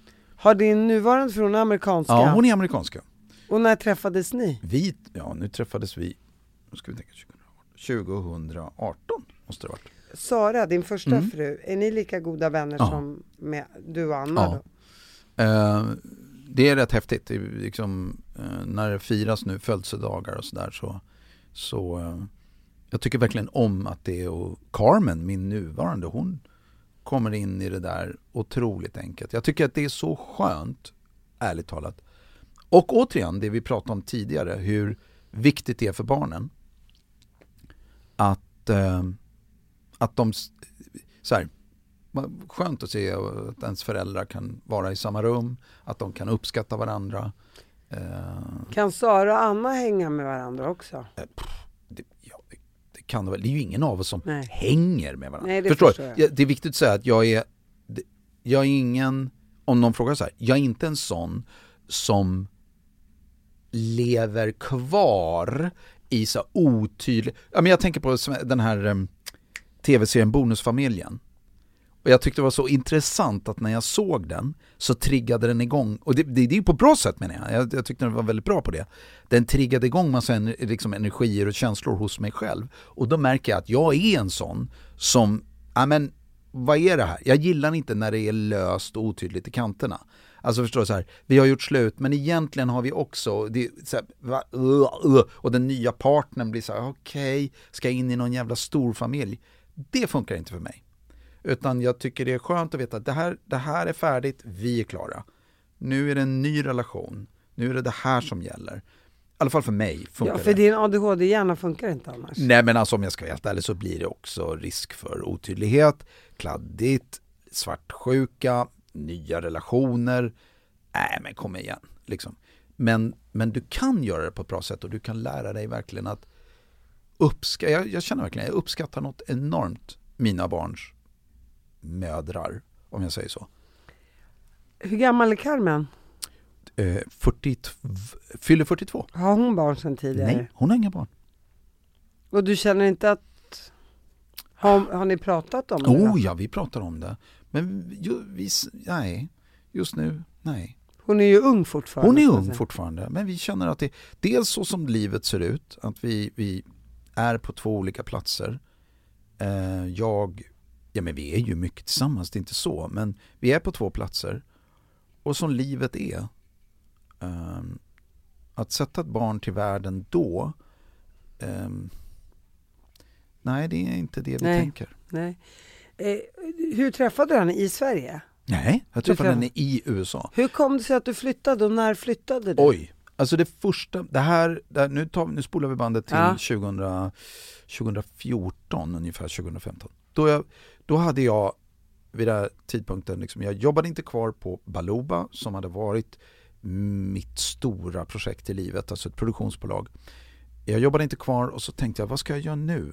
Har din nuvarande fru, hon är amerikanska? Ja, hon är amerikanska. Och när träffades ni? Vi, ja nu träffades vi, nu ska vi tänka 2018, 2018 måste det ha varit. Sara, din första Mm. fru, är ni lika goda vänner Ja. som med du och Anna Ja. då? Eh, det är rätt häftigt. Det liksom, eh, när det firas nu födelsedagar och sådär så, så eh, jag tycker verkligen om att det är och Carmen, min nuvarande, hon kommer in i det där otroligt enkelt. Jag tycker att det är så skönt, ärligt talat. Och återigen, det vi pratade om tidigare, hur viktigt det är för barnen att, eh, att de, så här, skönt att se att ens föräldrar kan vara i samma rum, att de kan uppskatta varandra. Eh, Kan Sara och Anna hänga med varandra också? det kan det väl. Det är ju ingen av oss som Nej. hänger med varandra. Nej, det förstår förstår jag. Ja, Det är viktigt att säga att jag är, jag är ingen om någon frågar så här, jag är inte en sån som lever kvar i så otydlig, ja men jag tänker på den här um, tv-serien Bonusfamiljen. Och jag tyckte det var så intressant att när jag såg den så triggade den igång, och det, det, det är ju på bra sätt menar jag. jag, jag tyckte den var väldigt bra på det. Den triggade igång massa liksom, energier och känslor hos mig själv. Och då märker jag att jag är en sån som, ja men vad är det här? Jag gillar inte när det är löst och otydligt i kanterna. Alltså förstår du så här, vi har gjort slut men egentligen har vi också, det, så här, va, uh, uh, och den nya partnern blir så här, okej, okay, ska jag in i någon jävla storfamilj? Det funkar inte för mig. Utan jag tycker det är skönt att veta att det här, det här är färdigt, vi är klara. Nu är det en ny relation, nu är det det här som gäller. I alla fall för mig funkar. Ja, för det. din ADHD-hjärna funkar inte annars. Nej men alltså om jag ska vara helt ärlig så blir det också risk för otydlighet, kladdigt, svartsjuka, nya relationer. Nej men kom igen. Liksom. Men, men du kan göra det på ett bra sätt och du kan lära dig verkligen att uppskatta, jag, jag känner verkligen, jag uppskattar något enormt mina barns mödrar, om jag säger så. Hur gammal är Carmen? Eh, 40, fyller 42. Har hon barn sedan tidigare? Nej, hon har inga barn. Och du känner inte att... Har, har ni pratat om det? Oh ja, vi pratar om det. Men ju, vi, nej, just nu, nej. Hon är ju ung fortfarande. Hon är ung fortfarande, men vi känner att det, dels så som livet ser ut, att vi, vi är på två olika platser. Eh, jag Ja men vi är ju mycket tillsammans, det är inte så. Men vi är på två platser. Och som livet är. Um, att sätta ett barn till världen då. Um, nej, det är inte det vi nej, tänker. Nej. Eh, hur träffade du henne? I Sverige? Nej, jag träffade henne i USA. Hur kom det sig att du flyttade och när flyttade du? Oj, alltså det första, det här, det här nu, tar, nu spolar vi bandet till ja. 2000, 2014 ungefär, 2015. Då jag då hade jag vid den här tidpunkten, liksom, jag jobbade inte kvar på Baluba som hade varit mitt stora projekt i livet, alltså ett produktionsbolag. Jag jobbade inte kvar och så tänkte jag, vad ska jag göra nu?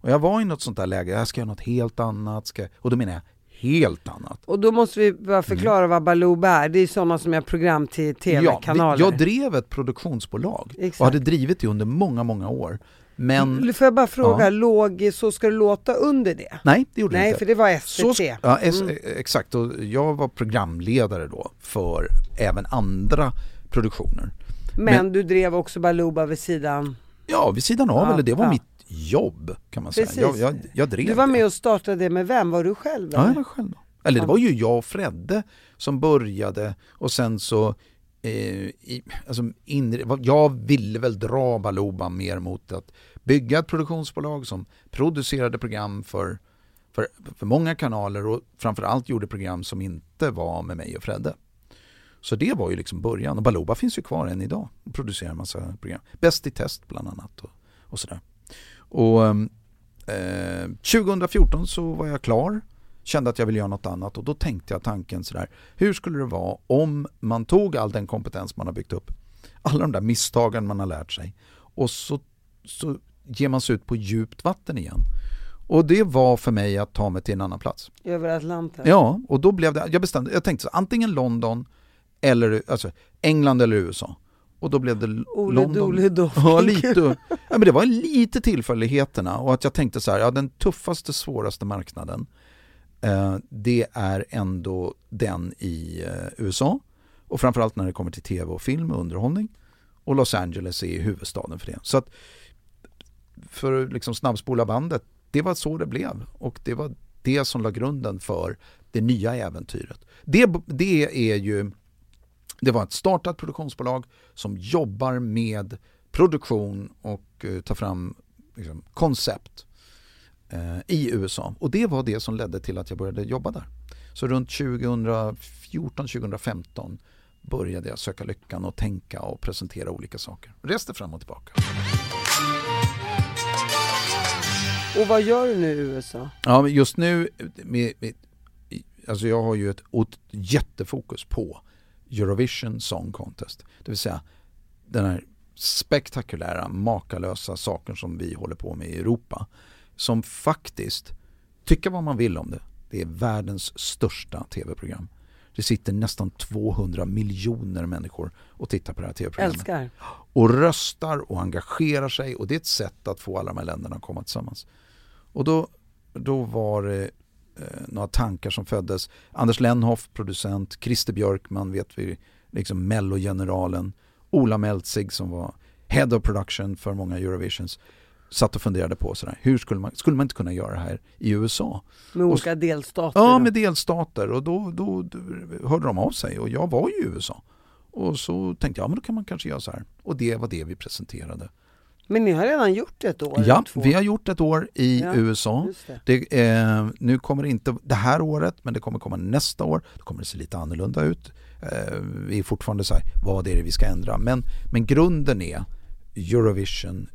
Och jag var i något sånt där läge, jag ska göra något helt annat, ska, och då menar jag helt annat. Och då måste vi bara förklara mm. vad Baluba är, det är sådana som gör program till tv-kanaler. Ja, jag drev ett produktionsbolag Exakt. och hade drivit det under många, många år. Men, Får jag bara fråga, ja. låg Så ska det låta under det? Nej, det gjorde Nej, det inte. för det var SVT. Så, ja, mm. exakt. Och jag var programledare då för även andra produktioner. Men, Men du drev också Baluba vid sidan? Ja, vid sidan av, ja, eller det var ja. mitt jobb kan man Precis. säga. Jag, jag, jag drev Du var med det. och startade det med vem? Var du själv? Eller? Ja, jag var själv. Då. Eller det var ju jag och Fredde som började och sen så Eh, i, alltså inre, jag ville väl dra Baluba mer mot att bygga ett produktionsbolag som producerade program för, för, för många kanaler och framförallt gjorde program som inte var med mig och Fredde. Så det var ju liksom början och Baluba finns ju kvar än idag och producerar en massa program. Bäst i test bland annat och, och sådär. Och ehm, eh, 2014 så var jag klar kände att jag ville göra något annat och då tänkte jag tanken sådär, hur skulle det vara om man tog all den kompetens man har byggt upp, alla de där misstagen man har lärt sig och så, så ger man sig ut på djupt vatten igen. Och det var för mig att ta mig till en annan plats. Över Atlanten? Ja, och då blev det, jag bestämde, jag tänkte så, antingen London eller alltså England eller USA. Och då blev det Ole London. Ja, lite. Ja, men det var lite tillfälligheterna och att jag tänkte så här, ja den tuffaste, svåraste marknaden Eh, det är ändå den i eh, USA och framförallt när det kommer till tv och film och underhållning. Och Los Angeles är huvudstaden för det. Så att för att liksom snabbspola bandet, det var så det blev och det var det som la grunden för det nya äventyret. Det, det är ju det var ett startat produktionsbolag som jobbar med produktion och eh, uh, tar fram liksom, koncept i USA. Och det var det som ledde till att jag började jobba där. Så runt 2014-2015 började jag söka lyckan och tänka och presentera olika saker. Reste fram och tillbaka. Och vad gör du nu i USA? Ja, just nu, med, med, alltså jag har ju ett, ett jättefokus på Eurovision Song Contest. Det vill säga den här spektakulära, makalösa saken som vi håller på med i Europa som faktiskt, tycka vad man vill om det, det är världens största tv-program. Det sitter nästan 200 miljoner människor och tittar på det här tv-programmet. Älskar. Och röstar och engagerar sig och det är ett sätt att få alla de här länderna att komma tillsammans. Och då, då var det eh, några tankar som föddes. Anders Lenhoff, producent, Christer Björkman vet vi, liksom mellogeneralen, Ola Meltzig som var Head of Production för många Eurovisions satt och funderade på sådär, hur skulle man, skulle man inte kunna göra det här i USA? Med olika och, delstater? Ja, med delstater och då, då, då, hörde de av sig och jag var ju i USA. Och så tänkte jag, ja men då kan man kanske göra så här. Och det var det vi presenterade. Men ni har redan gjort ett år? Ja, vi har gjort ett år i Ja, USA. Det. Det, eh, nu kommer det inte det här året, men det kommer komma nästa år. Då kommer det se lite annorlunda ut. Eh, vi är fortfarande så här, vad är det vi ska ändra? Men, men grunden är Eurovision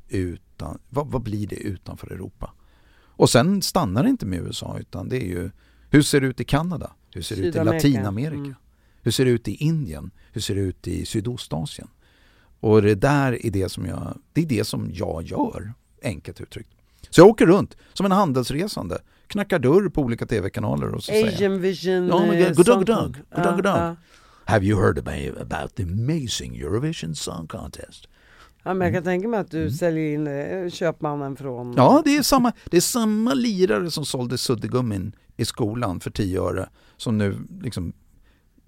utan, vad, vad blir det utanför Europa? Och sen stannar det inte med USA utan det är ju, hur ser det ut i Kanada? Hur ser det ut i. Latinamerika? Mm. Hur ser det ut i Indien? Hur ser det ut i Sydostasien? Och det där är det som jag, det är det som jag gör, enkelt uttryckt. Så jag åker runt som en handelsresande, knackar dörr på olika tv-kanaler och så säger jag Asian Vision Ja, men eh, god dag, god dag. God dag, god dag. Have you heard about the amazing Eurovision Song Contest? Ja, men jag kan tänka mig att du Mm. säljer in eh, köpmannen från... Ja, det är samma, det är samma lirare som sålde suddgummin i skolan för 10 öre som nu liksom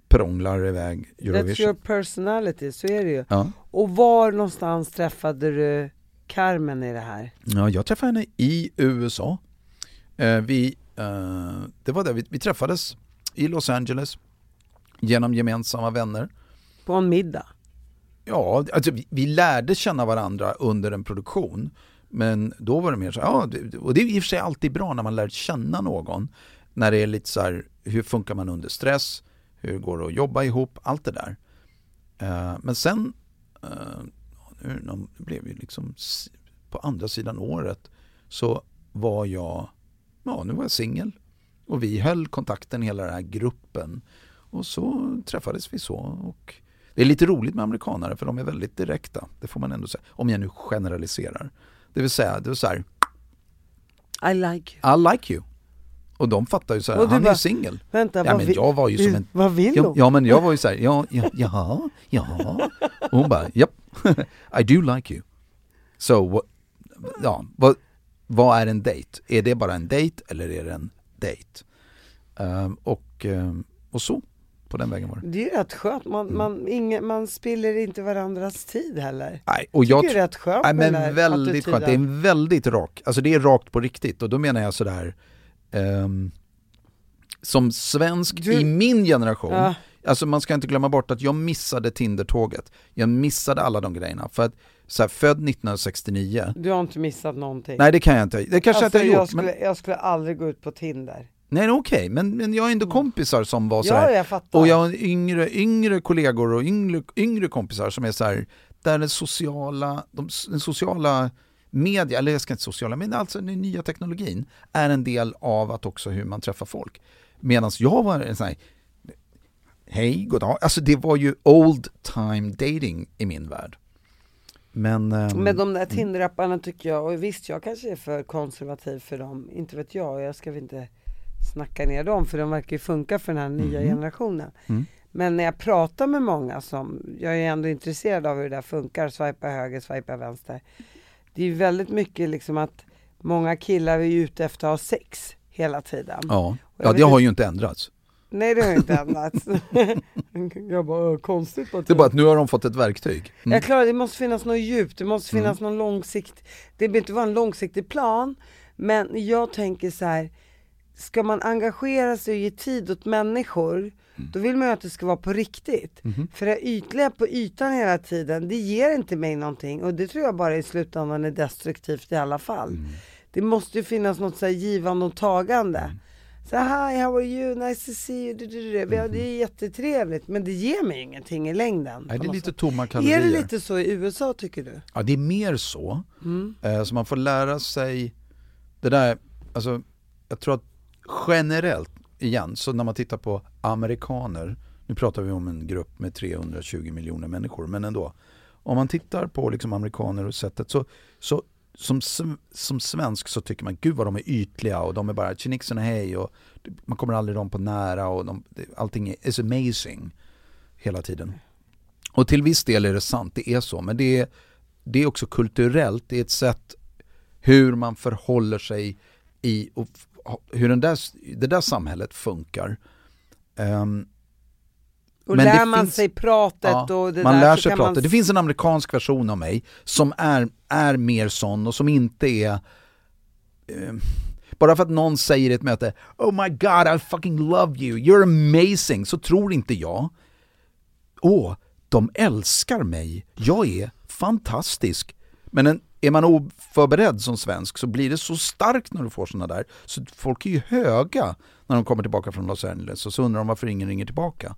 prånglar iväg That's your Eurovision. personality, så är det ju. Ja. Och var någonstans träffade du Carmen i det här? Ja, jag träffade henne i USA. Eh, vi, eh, det var där vi, vi träffades i Los Angeles genom gemensamma vänner. På en middag? Ja, alltså vi, vi lärde känna varandra under en produktion. Men då var det mer så ja, det- och det är i och för sig alltid bra när man lär känna någon. När det är lite så här, hur funkar man under stress? Hur går det att jobba ihop? Allt det där. Uh, men sen, uh, nu nu blev ju liksom på andra sidan året så var jag, ja nu var jag singel. Och vi höll kontakten hela den här gruppen. Och så träffades vi så. Och det är lite roligt med amerikanare för de är väldigt direkta. Det får man ändå säga. Om jag nu generaliserar. Det vill säga, det är så här, I like you. I like you. Och de fattar ju så här, han är bara, ju singel. Vänta, Ja men vill, jag var ju som en vad vill Ja, hon? ja men jag var ju så här, ja, ja, jaha, jaha. Och hon bara, japp, I do like you. So, what, ja, vad, vad är en dejt? Är det bara en dejt eller är det en dejt? Ehm, och, ehm, och så, på den vägen var det. Det är ju rätt skönt, man, Mm. man, ingen, man spiller inte varandras tid heller. Nej, och Jag jag, tycker det är rätt skönt nej, men den väldigt skönt, det är attityden. en väldigt rak, alltså det är rakt på riktigt och då menar jag sådär ehm, som svensk Du- i min generation Ja, Alltså man ska inte glömma bort att jag missade Tinder-tåget. Jag missade alla de grejerna. För att så här, född 1969, du har inte missat någonting. nej det kan jag inte. Det kanske alltså, jag inte har jag, gjort. skulle, Men, jag skulle aldrig gå ut på Tinder. Nej okej, men, men jag har ändå kompisar som var så Ja, här. jag fattar. Och jag har yngre, yngre kollegor och yngre, yngre kompisar som är så här, där den sociala, de, den sociala media, eller jag ska inte sociala, men alltså den nya teknologin är en del av att också hur man träffar folk. Medan jag var en sån här, hej, god dag. Alltså det var ju old time dating i min värld. Men... ehm, Men de där Tinder-apparna tycker jag, och visst jag kanske är för konservativ för dem, inte vet jag, jag ska väl inte snacka ner dem för de verkar ju funka för den här nya Mhm. generationen. Mm. Men när jag pratar med många som, jag är ändå intresserad av hur det där funkar, swipa höger, swipa vänster. Det är ju väldigt mycket liksom att många killar är ute efter att ha sex hela tiden. Ja, ja det har ju inte ändrats. Nej det har inte ändrats. jag bara, "Åh, konstigt. Det är bara att nu har de fått ett verktyg. Mm. Jag klarar det måste finnas något djup, det måste finnas någon långsikt, det behöver inte vara en långsiktig plan, men jag tänker så här. Ska man engagera sig och ge tid åt människor, då vill man ju att det ska vara på riktigt. För det ytliga på ytan hela tiden, det ger inte mig någonting och det tror jag bara i slutändan är destruktivt i alla fall. Det måste ju finnas något så här givande och tagande. Så hi, how are you, nice to see you, du, du, du. Ja, det är jättetrevligt men det ger mig ingenting i längden. Nej, det är lite tomma kalorier. Är det lite så i USA tycker du? Ja, det är mer så. Mm. Eh, Så man får lära sig det där, alltså jag tror att generellt igen, så när man tittar på amerikaner, nu pratar vi om en grupp med 320 miljoner människor, men ändå. Om man tittar på liksom amerikaner och sättet så, så som, som svensk så tycker man gud vad de är ytliga och de är bara tjenixen och hej och man kommer aldrig dem på nära och de, allting är is amazing hela tiden. Och till viss del är det sant, det är så, men det är, det är också kulturellt, det är ett sätt hur man förhåller sig i och hur den där, det där samhället funkar. Um, och men lär man finns, sig pratet ja, och det man där lär sig pratet. Man... Det finns en amerikansk version av mig som är, är mer sån och som inte är eh, bara för att någon säger i ett möte Oh my god I fucking love you, you're amazing, så tror inte jag Åh, de älskar mig, jag är fantastisk. Men en, är man oförberedd som svensk så blir det så starkt när du får sådana där, så folk är ju höga när de kommer tillbaka från Los Angeles och så undrar de varför ingen ringer tillbaka.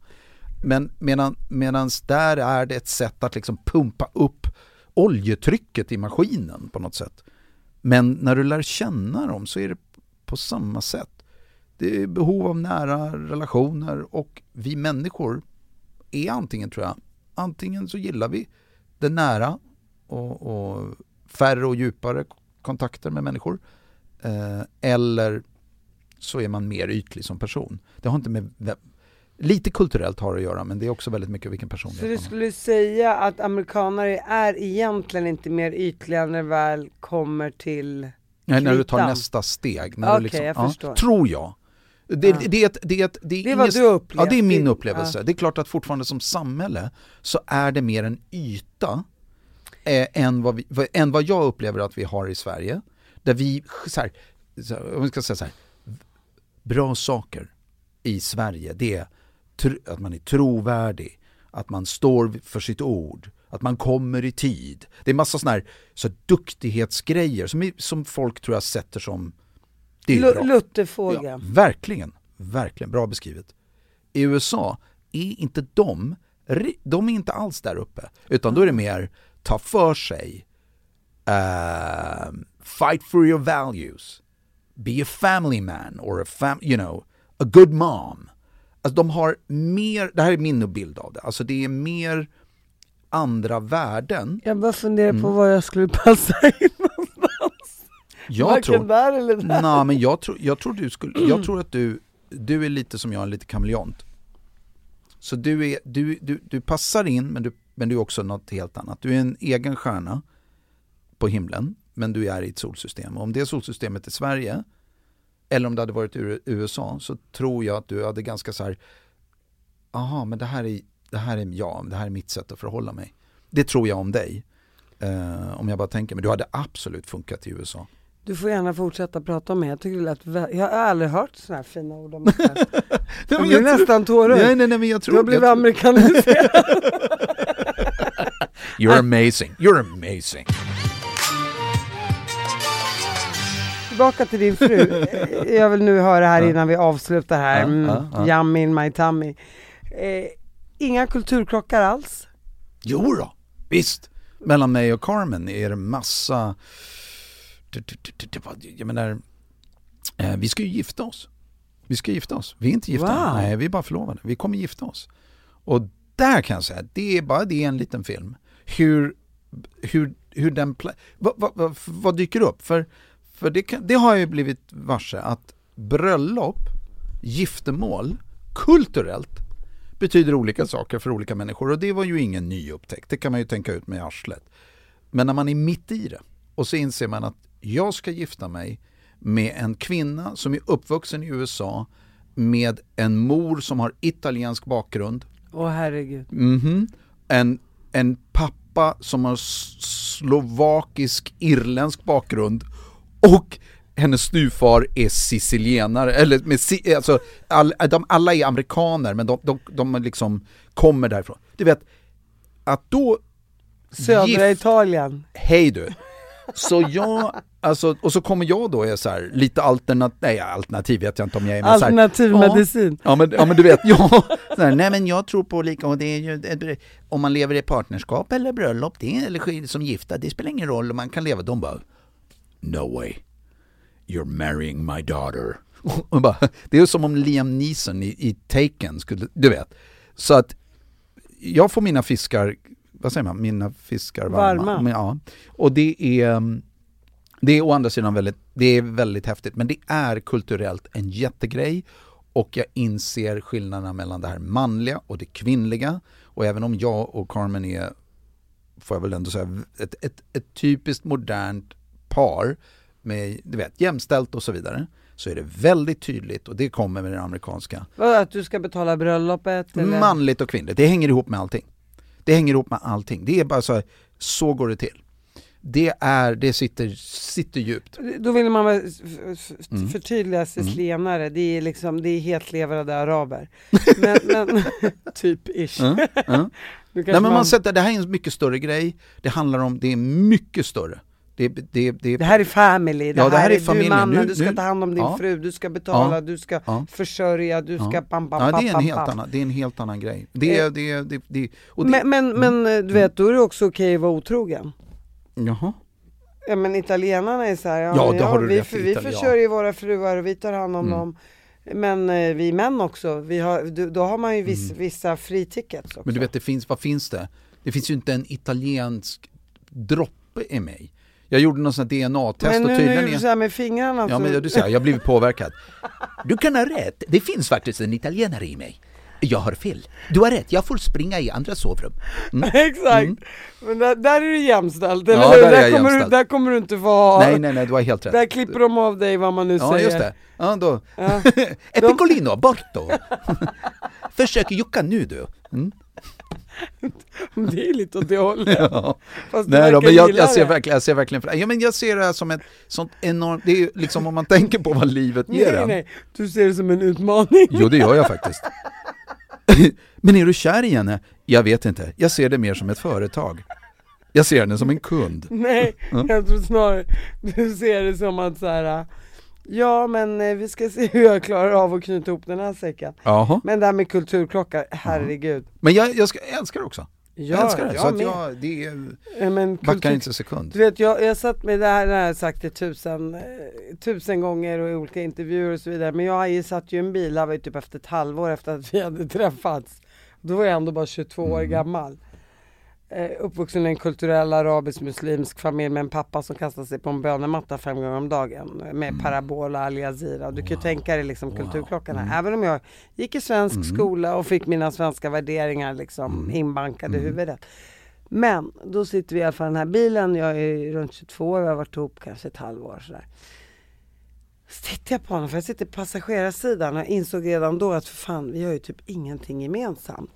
Men medan, medans där är det ett sätt att liksom pumpa upp oljetrycket i maskinen på något sätt. Men när du lär känna dem så är det på samma sätt. Det är behov av nära relationer och vi människor är antingen tror jag, antingen så gillar vi det nära och, och färre och djupare kontakter med människor. Eh, eller så är man mer ytlig som person. Det har inte med Lite kulturellt har det att göra men det är också väldigt mycket vilken person Så du skulle säga att amerikanare är egentligen inte mer ytliga när det väl kommer till Nej, när du tar nästa steg. När okay, du liksom, jag ja, förstår. Tror jag. Det, ja. det, det, det, det, det är vad du upplevt. Ja, det är min upplevelse. Ja. Det är klart att fortfarande som samhälle så är det mer en yta eh, än, vad vi, än vad jag upplever att vi har i Sverige. Där vi, så här, om vi ska säga så här, bra saker i Sverige, det är att man är trovärdig, att man står för sitt ord, att man kommer i tid. Det är massa sådana här så duktighetsgrejer som, som folk tror jag sätter som... Det är bra. Lutherfågeln. Ja, verkligen, verkligen bra beskrivet. I USA är inte de, de är inte alls där uppe, utan då är det mer ta för sig, uh, fight for your values, be a family man or a fam you know, a good mom. Alltså de har mer, det här är min bild av det, alltså det är mer andra värden. Jag bara funderar på mm. var jag skulle passa in någonstans. Jag Varken tror, där eller där. Nej, men jag tror, jag tror du skulle, jag tror att du, du är lite som jag, lite kameleont. Så du, är, du, du, du passar in men du, men du är också något helt annat. Du är en egen stjärna på himlen men du är i ett solsystem. Och om det solsystemet är Sverige eller om det hade varit USA så tror jag att du hade ganska så här, aha men det här är, det här är jag, det här är mitt sätt att förhålla mig. Det tror jag om dig. Uh, om jag bara tänker, men du hade absolut funkat i USA. Du får gärna fortsätta prata om mig, jag tycker lät Jag har aldrig hört sådana här fina ord om det Jag blir nästan tårögd. Nej, nej, nej, men jag tror... Du har blivit amerikaniserad. You're amazing, you're amazing tillbaka till din fru. Jag vill nu höra här innan vi avslutar här. Mm, Yum in my tummy. Eh, inga kulturkrockar alls? Jo då, visst. Mellan mig och Carmen är det massa... Jag menar, eh, vi ska ju gifta oss. Vi ska gifta oss. Vi är inte gifta. Wow. Nej, vi är bara förlovade. Vi kommer gifta oss. Och där kan jag säga, det är bara det är en liten film. Hur, hur, hur den... Vad, vad, vad dyker upp? För för det, kan, det har jag ju blivit varse att bröllop, giftermål, kulturellt betyder olika saker för olika människor och det var ju ingen ny upptäckt. Det kan man ju tänka ut med arslet. Men när man är mitt i det och så inser man att jag ska gifta mig med en kvinna som är uppvuxen i USA med en mor som har italiensk bakgrund. Åh herregud. Mm -hmm. en, en pappa som har slovakisk irländsk bakgrund och hennes styvfar är sicilienare, eller med, alltså, all, de, alla är amerikaner men de, de, de liksom kommer därifrån. Du vet, att då... Södra Italien. Hej du! Så jag, alltså, och så kommer jag då är så här, lite alternativ, nej alternativ vet jag inte om jag är men Alternativ så här, medicin. Ja, men, ja men du vet, ja, här, nej men jag tror på lika, och det är ju, om man lever i partnerskap eller bröllop, det är, eller som gifta, det spelar ingen roll, man kan leva, de bara No way. You're marrying my daughter. bara, det är som om Liam Neeson i, i Taken skulle, du vet. Så att jag får mina fiskar, vad säger man, mina fiskar varma. varma. Ja. Och det är, Det är å andra sidan väldigt, det är väldigt häftigt men det är kulturellt en jättegrej och jag inser skillnaderna mellan det här manliga och det kvinnliga och även om jag och Carmen är, får jag väl ändå säga, ett, ett, ett typiskt modernt par med, du vet, jämställt och så vidare så är det väldigt tydligt och det kommer med det amerikanska. Vadå, att du ska betala bröllopet? Eller? Manligt och kvinnligt, det hänger ihop med allting. Det hänger ihop med allting. Det är bara så här, så går det till. Det är, det sitter, sitter djupt. Då vill man väl f- f- Mm. förtydliga sicilianare, det är liksom, det är hetlevrade araber. Men, men typ ish. Mm, mm. Nej men man sätter, det här är en mycket större grej. Det handlar om, det är mycket större. Det, det, det, Det här är family, det, Ja, det här är du familjen. mannen, Nu- du ska nu- ta hand om din ja. fru, du ska betala, Ja. du ska Ja. försörja, du ska pam pam pam det är en helt annan, det är en helt annan grej. Det, Eh. det, det, det, Men, men, men eh, du vet, då är det också okej att vara otrogen. Jaha. Ja men italienarna är så här, ja, det har du vi, rätt vi försörjer våra fruar och vi tar hand om Mm. dem. Men eh, vi män också, vi har, då, har man ju viss, vissa free tickets också. Mm. Men du vet, det finns, vad finns det? Det finns ju inte en italiensk droppe i mig. Jag gjorde någon sån DNA-test men och nu tydligen när du är... säger med fingrarna Ja så... men du ser, jag har blivit påverkad. Du kan ha rätt, det finns faktiskt en italienare i mig. Jag har fel. Du har rätt, jag får springa i andra sovrum. Mm. Exakt, men där, där är du jämställd, eller Ja, hur? där är jag kommer du, jämställd. där kommer du inte få ha... Nej nej nej, du har helt rätt. Där klipper de av dig vad man nu Ja säger. just det. Ja, då. Ja. Epiccolino, bort då. Försök jucka nu du. Mm. Det är lite åt det hållet. Ja. Nej då, men jag, jag, ser verkligen, jag ser verkligen för, ja, men jag ser det här som ett sånt enormt, det är liksom om man tänker på vad livet ger Nej, en. nej, du ser det som en utmaning. Jo det gör jag faktiskt. men är du kär i henne? Jag vet inte, jag ser det mer som ett företag. Jag ser henne som en kund. Nej, jag tror snarare du ser det som att så här. Ja men eh, vi ska se hur jag klarar av att knyta ihop den här säcken. Jaha. Men det här med kulturklocka, herregud. Men jag, jag, ska, jag älskar det också. Ja, jag älskar det. jag så att med. jag, det är, Eh, Men backar kultur, inte en sekund. Du vet jag, jag satt med det här, det här har jag sagt det tusen, eh, tusen gånger och i olika intervjuer och så vidare. Men jag ju satt ju i en bil, det här var ju typ efter ett halvår efter att vi hade träffats. Då var jag ändå bara 22 år Mm. gammal. Eh, uppvuxen i en kulturell arabisk muslimsk familj med en pappa som kastade sig på en bönematta fem gånger om dagen. eh, Med parabola, Al Jazeera. Du kan ju tänka dig liksom kulturklockan här. Även om jag gick i svensk skola och fick mina svenska värderingar liksom inbankade i huvudet. Men då sitter vi i alla fall i den här bilen, jag är runt 22 år, vi har varit ihop kanske ett halvår sådär. Så tittar jag på honom, för jag sitter på passagerarsidan och jag insåg redan då att för fan, vi har ju typ ingenting gemensamt.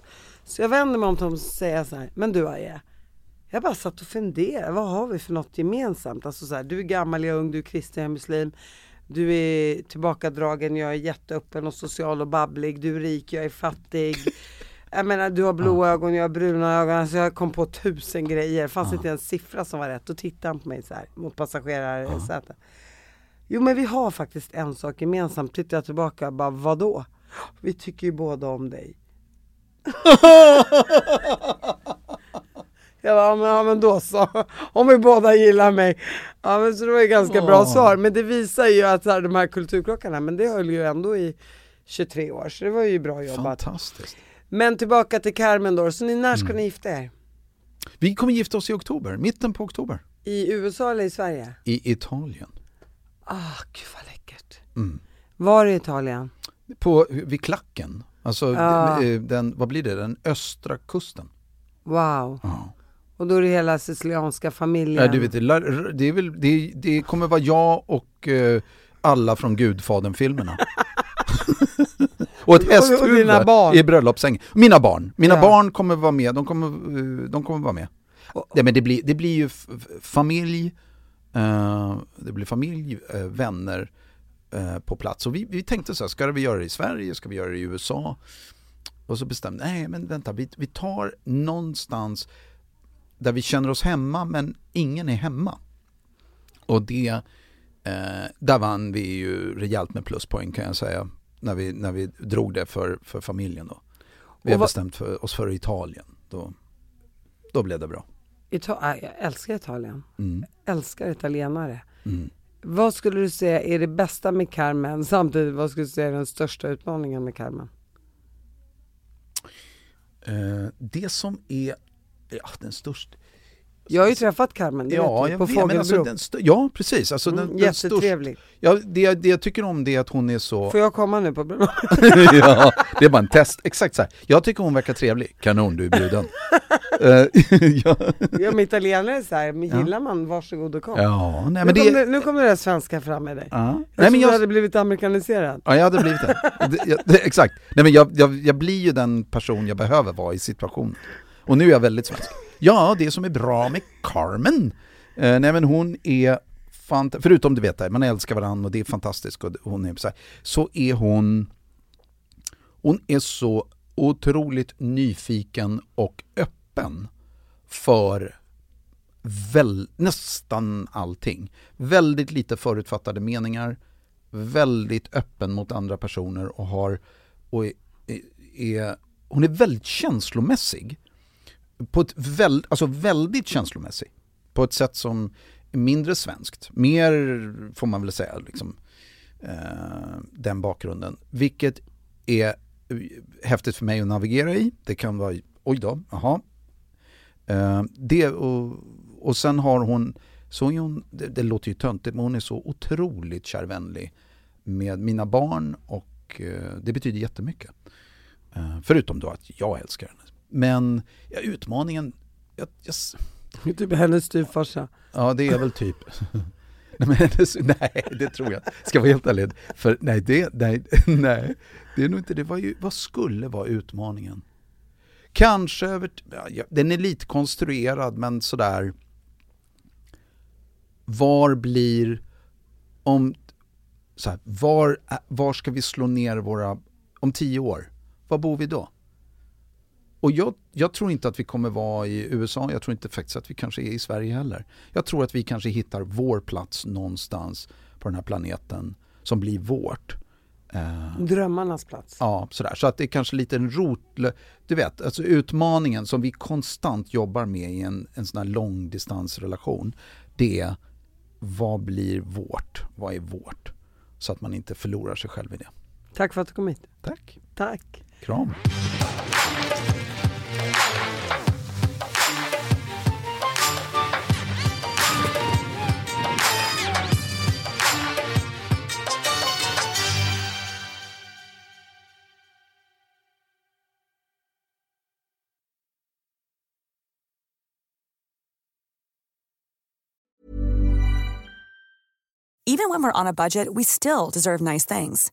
Så jag vänder mig om till honom och säger så här, men du Aje, jag bara satt och funderade, vad har vi för något gemensamt? Alltså så här, du är gammal, jag är ung, du är kristen, jag är muslim. Du är tillbakadragen, jag är jätteöppen och social och babblig. Du är rik, jag är fattig. Jag menar du har blå ögon, jag har bruna ögon. Alltså jag kom på tusen grejer. Det fanns inte en siffra som var rätt. Då tittade han på mig så här mot passagerarsätet. Jo men vi har faktiskt en sak gemensamt. Tittar jag tillbaka, bara vadå? Vi tycker ju båda om dig. Jag bara, ja, men, ja men då så. Om vi båda gillar mig. Ja men så det var ju ganska bra svar. Men det visar ju att här, de här kulturklockorna, men det höll ju ändå i 23 år. Så det var ju bra jobbat. Fantastiskt. Men tillbaka till Carmen då. Så ni, när ska ni gifta er? Vi kommer gifta oss i oktober, mitten på oktober. I USA eller i Sverige? I Italien. Ah, gud vad läckert. Mm. Var i Italien? På, vid klacken. Alltså, Ja. den, den, vad blir det? Den östra kusten. Wow. Ja. Och då är det hela sicilianska familjen? Ja, du vet, det, är väl, det, det kommer vara jag och eh, alla från Gudfadern-filmerna. och ett Och- och hästhuvud i bröllopssängen. Mina barn. Mina Ja. barn kommer vara med. De kommer, eh, de kommer vara med. Ja, men det, blir, det blir ju familj, eh, det blir familj, eh, vänner eh, på plats. Och vi, vi tänkte så här, ska vi göra det i Sverige, ska vi göra det i USA? Och så bestämde nej men vänta, vi, vi tar någonstans där vi känner oss hemma men ingen är hemma. Och det, eh, där vann vi ju rejält med pluspoäng kan jag säga. När vi, när vi drog det för, för familjen då. Vi har bestämt för oss för Italien. Då, då blev det bra. Ita- ah, jag älskar Italien. Mm. Älskar italienare. Mm. Vad skulle du säga är det bästa med Carmen? Samtidigt, vad skulle du säga är den största utmaningen med Carmen? Eh, det som är ja, den största... Jag har ju träffat Carmen, det Ja, vet du, jag på alltså, Fågelbro. den st- ja precis. Alltså, den, mm, den största, jättetrevlig. ja, det, det jag tycker om det är att hon är så... Får jag komma nu på ja, det är bara en test. Exakt så här. Jag tycker hon verkar trevlig. Kanon, du är bjuden. Eh, ja. Ja men italienare är så här, men Ja. gillar man varsågod och kom. ja, nej nu, men kom det... det, nu kommer det där svenska fram med dig. Ja. Jag Nej, men du hade jag, blivit amerikaniserad. ja, jag hade blivit det. det, jag, det exakt. Nej, men jag, jag, jag blir ju den person jag behöver vara i situationen. Och nu är jag väldigt svensk. Ja, det som är bra med Carmen, eh, nej men hon är fant- förutom du vet man älskar varandra och det är fantastiskt och hon är så här, så är hon hon är så otroligt nyfiken och öppen för väl, nästan allting. Väldigt lite förutfattade meningar, väldigt öppen mot andra personer och har och är, är, hon är väldigt känslomässig. På ett väl, alltså väldigt känslomässig. På ett sätt som är mindre svenskt. Mer får man väl säga liksom, eh, den bakgrunden. Vilket är eh, häftigt för mig att navigera i. Det kan vara, oj då, jaha. Eh, det och, och sen har hon, så är hon, det, det låter ju töntigt, men hon är så otroligt kärvänlig med mina barn och eh, det betyder jättemycket. Eh, förutom då att jag älskar henne. Men ja, utmaningen, jag, jag, Typ hennes styvfarsa. ja det är väl typ Nej, men, hennes- nej, det tror jag Ska vara helt ärlig. För nej, det, nej, nej, det är nog inte det. Vad, ju- vad skulle vara utmaningen? Kanske över... Ja, ja, den är lite konstruerad, men sådär... Var blir... Om... Så här, var, var ska vi slå ner våra... Om tio år? Var bor vi då? Och jag, jag tror inte att vi kommer vara i USA, jag tror inte faktiskt att vi kanske är i Sverige heller. Jag tror att vi kanske hittar vår plats någonstans på den här planeten som blir vårt. Eh, Drömmarnas plats. Ja, sådär. Så att det är kanske lite en rot... Du vet, alltså utmaningen som vi konstant jobbar med i en, en sån här långdistansrelation. Det är vad blir vårt? Vad är vårt? Så att man inte förlorar sig själv i det. Tack för att du kom hit. Tack. Tack. Kram. Even when we're on a budget, we still deserve nice things.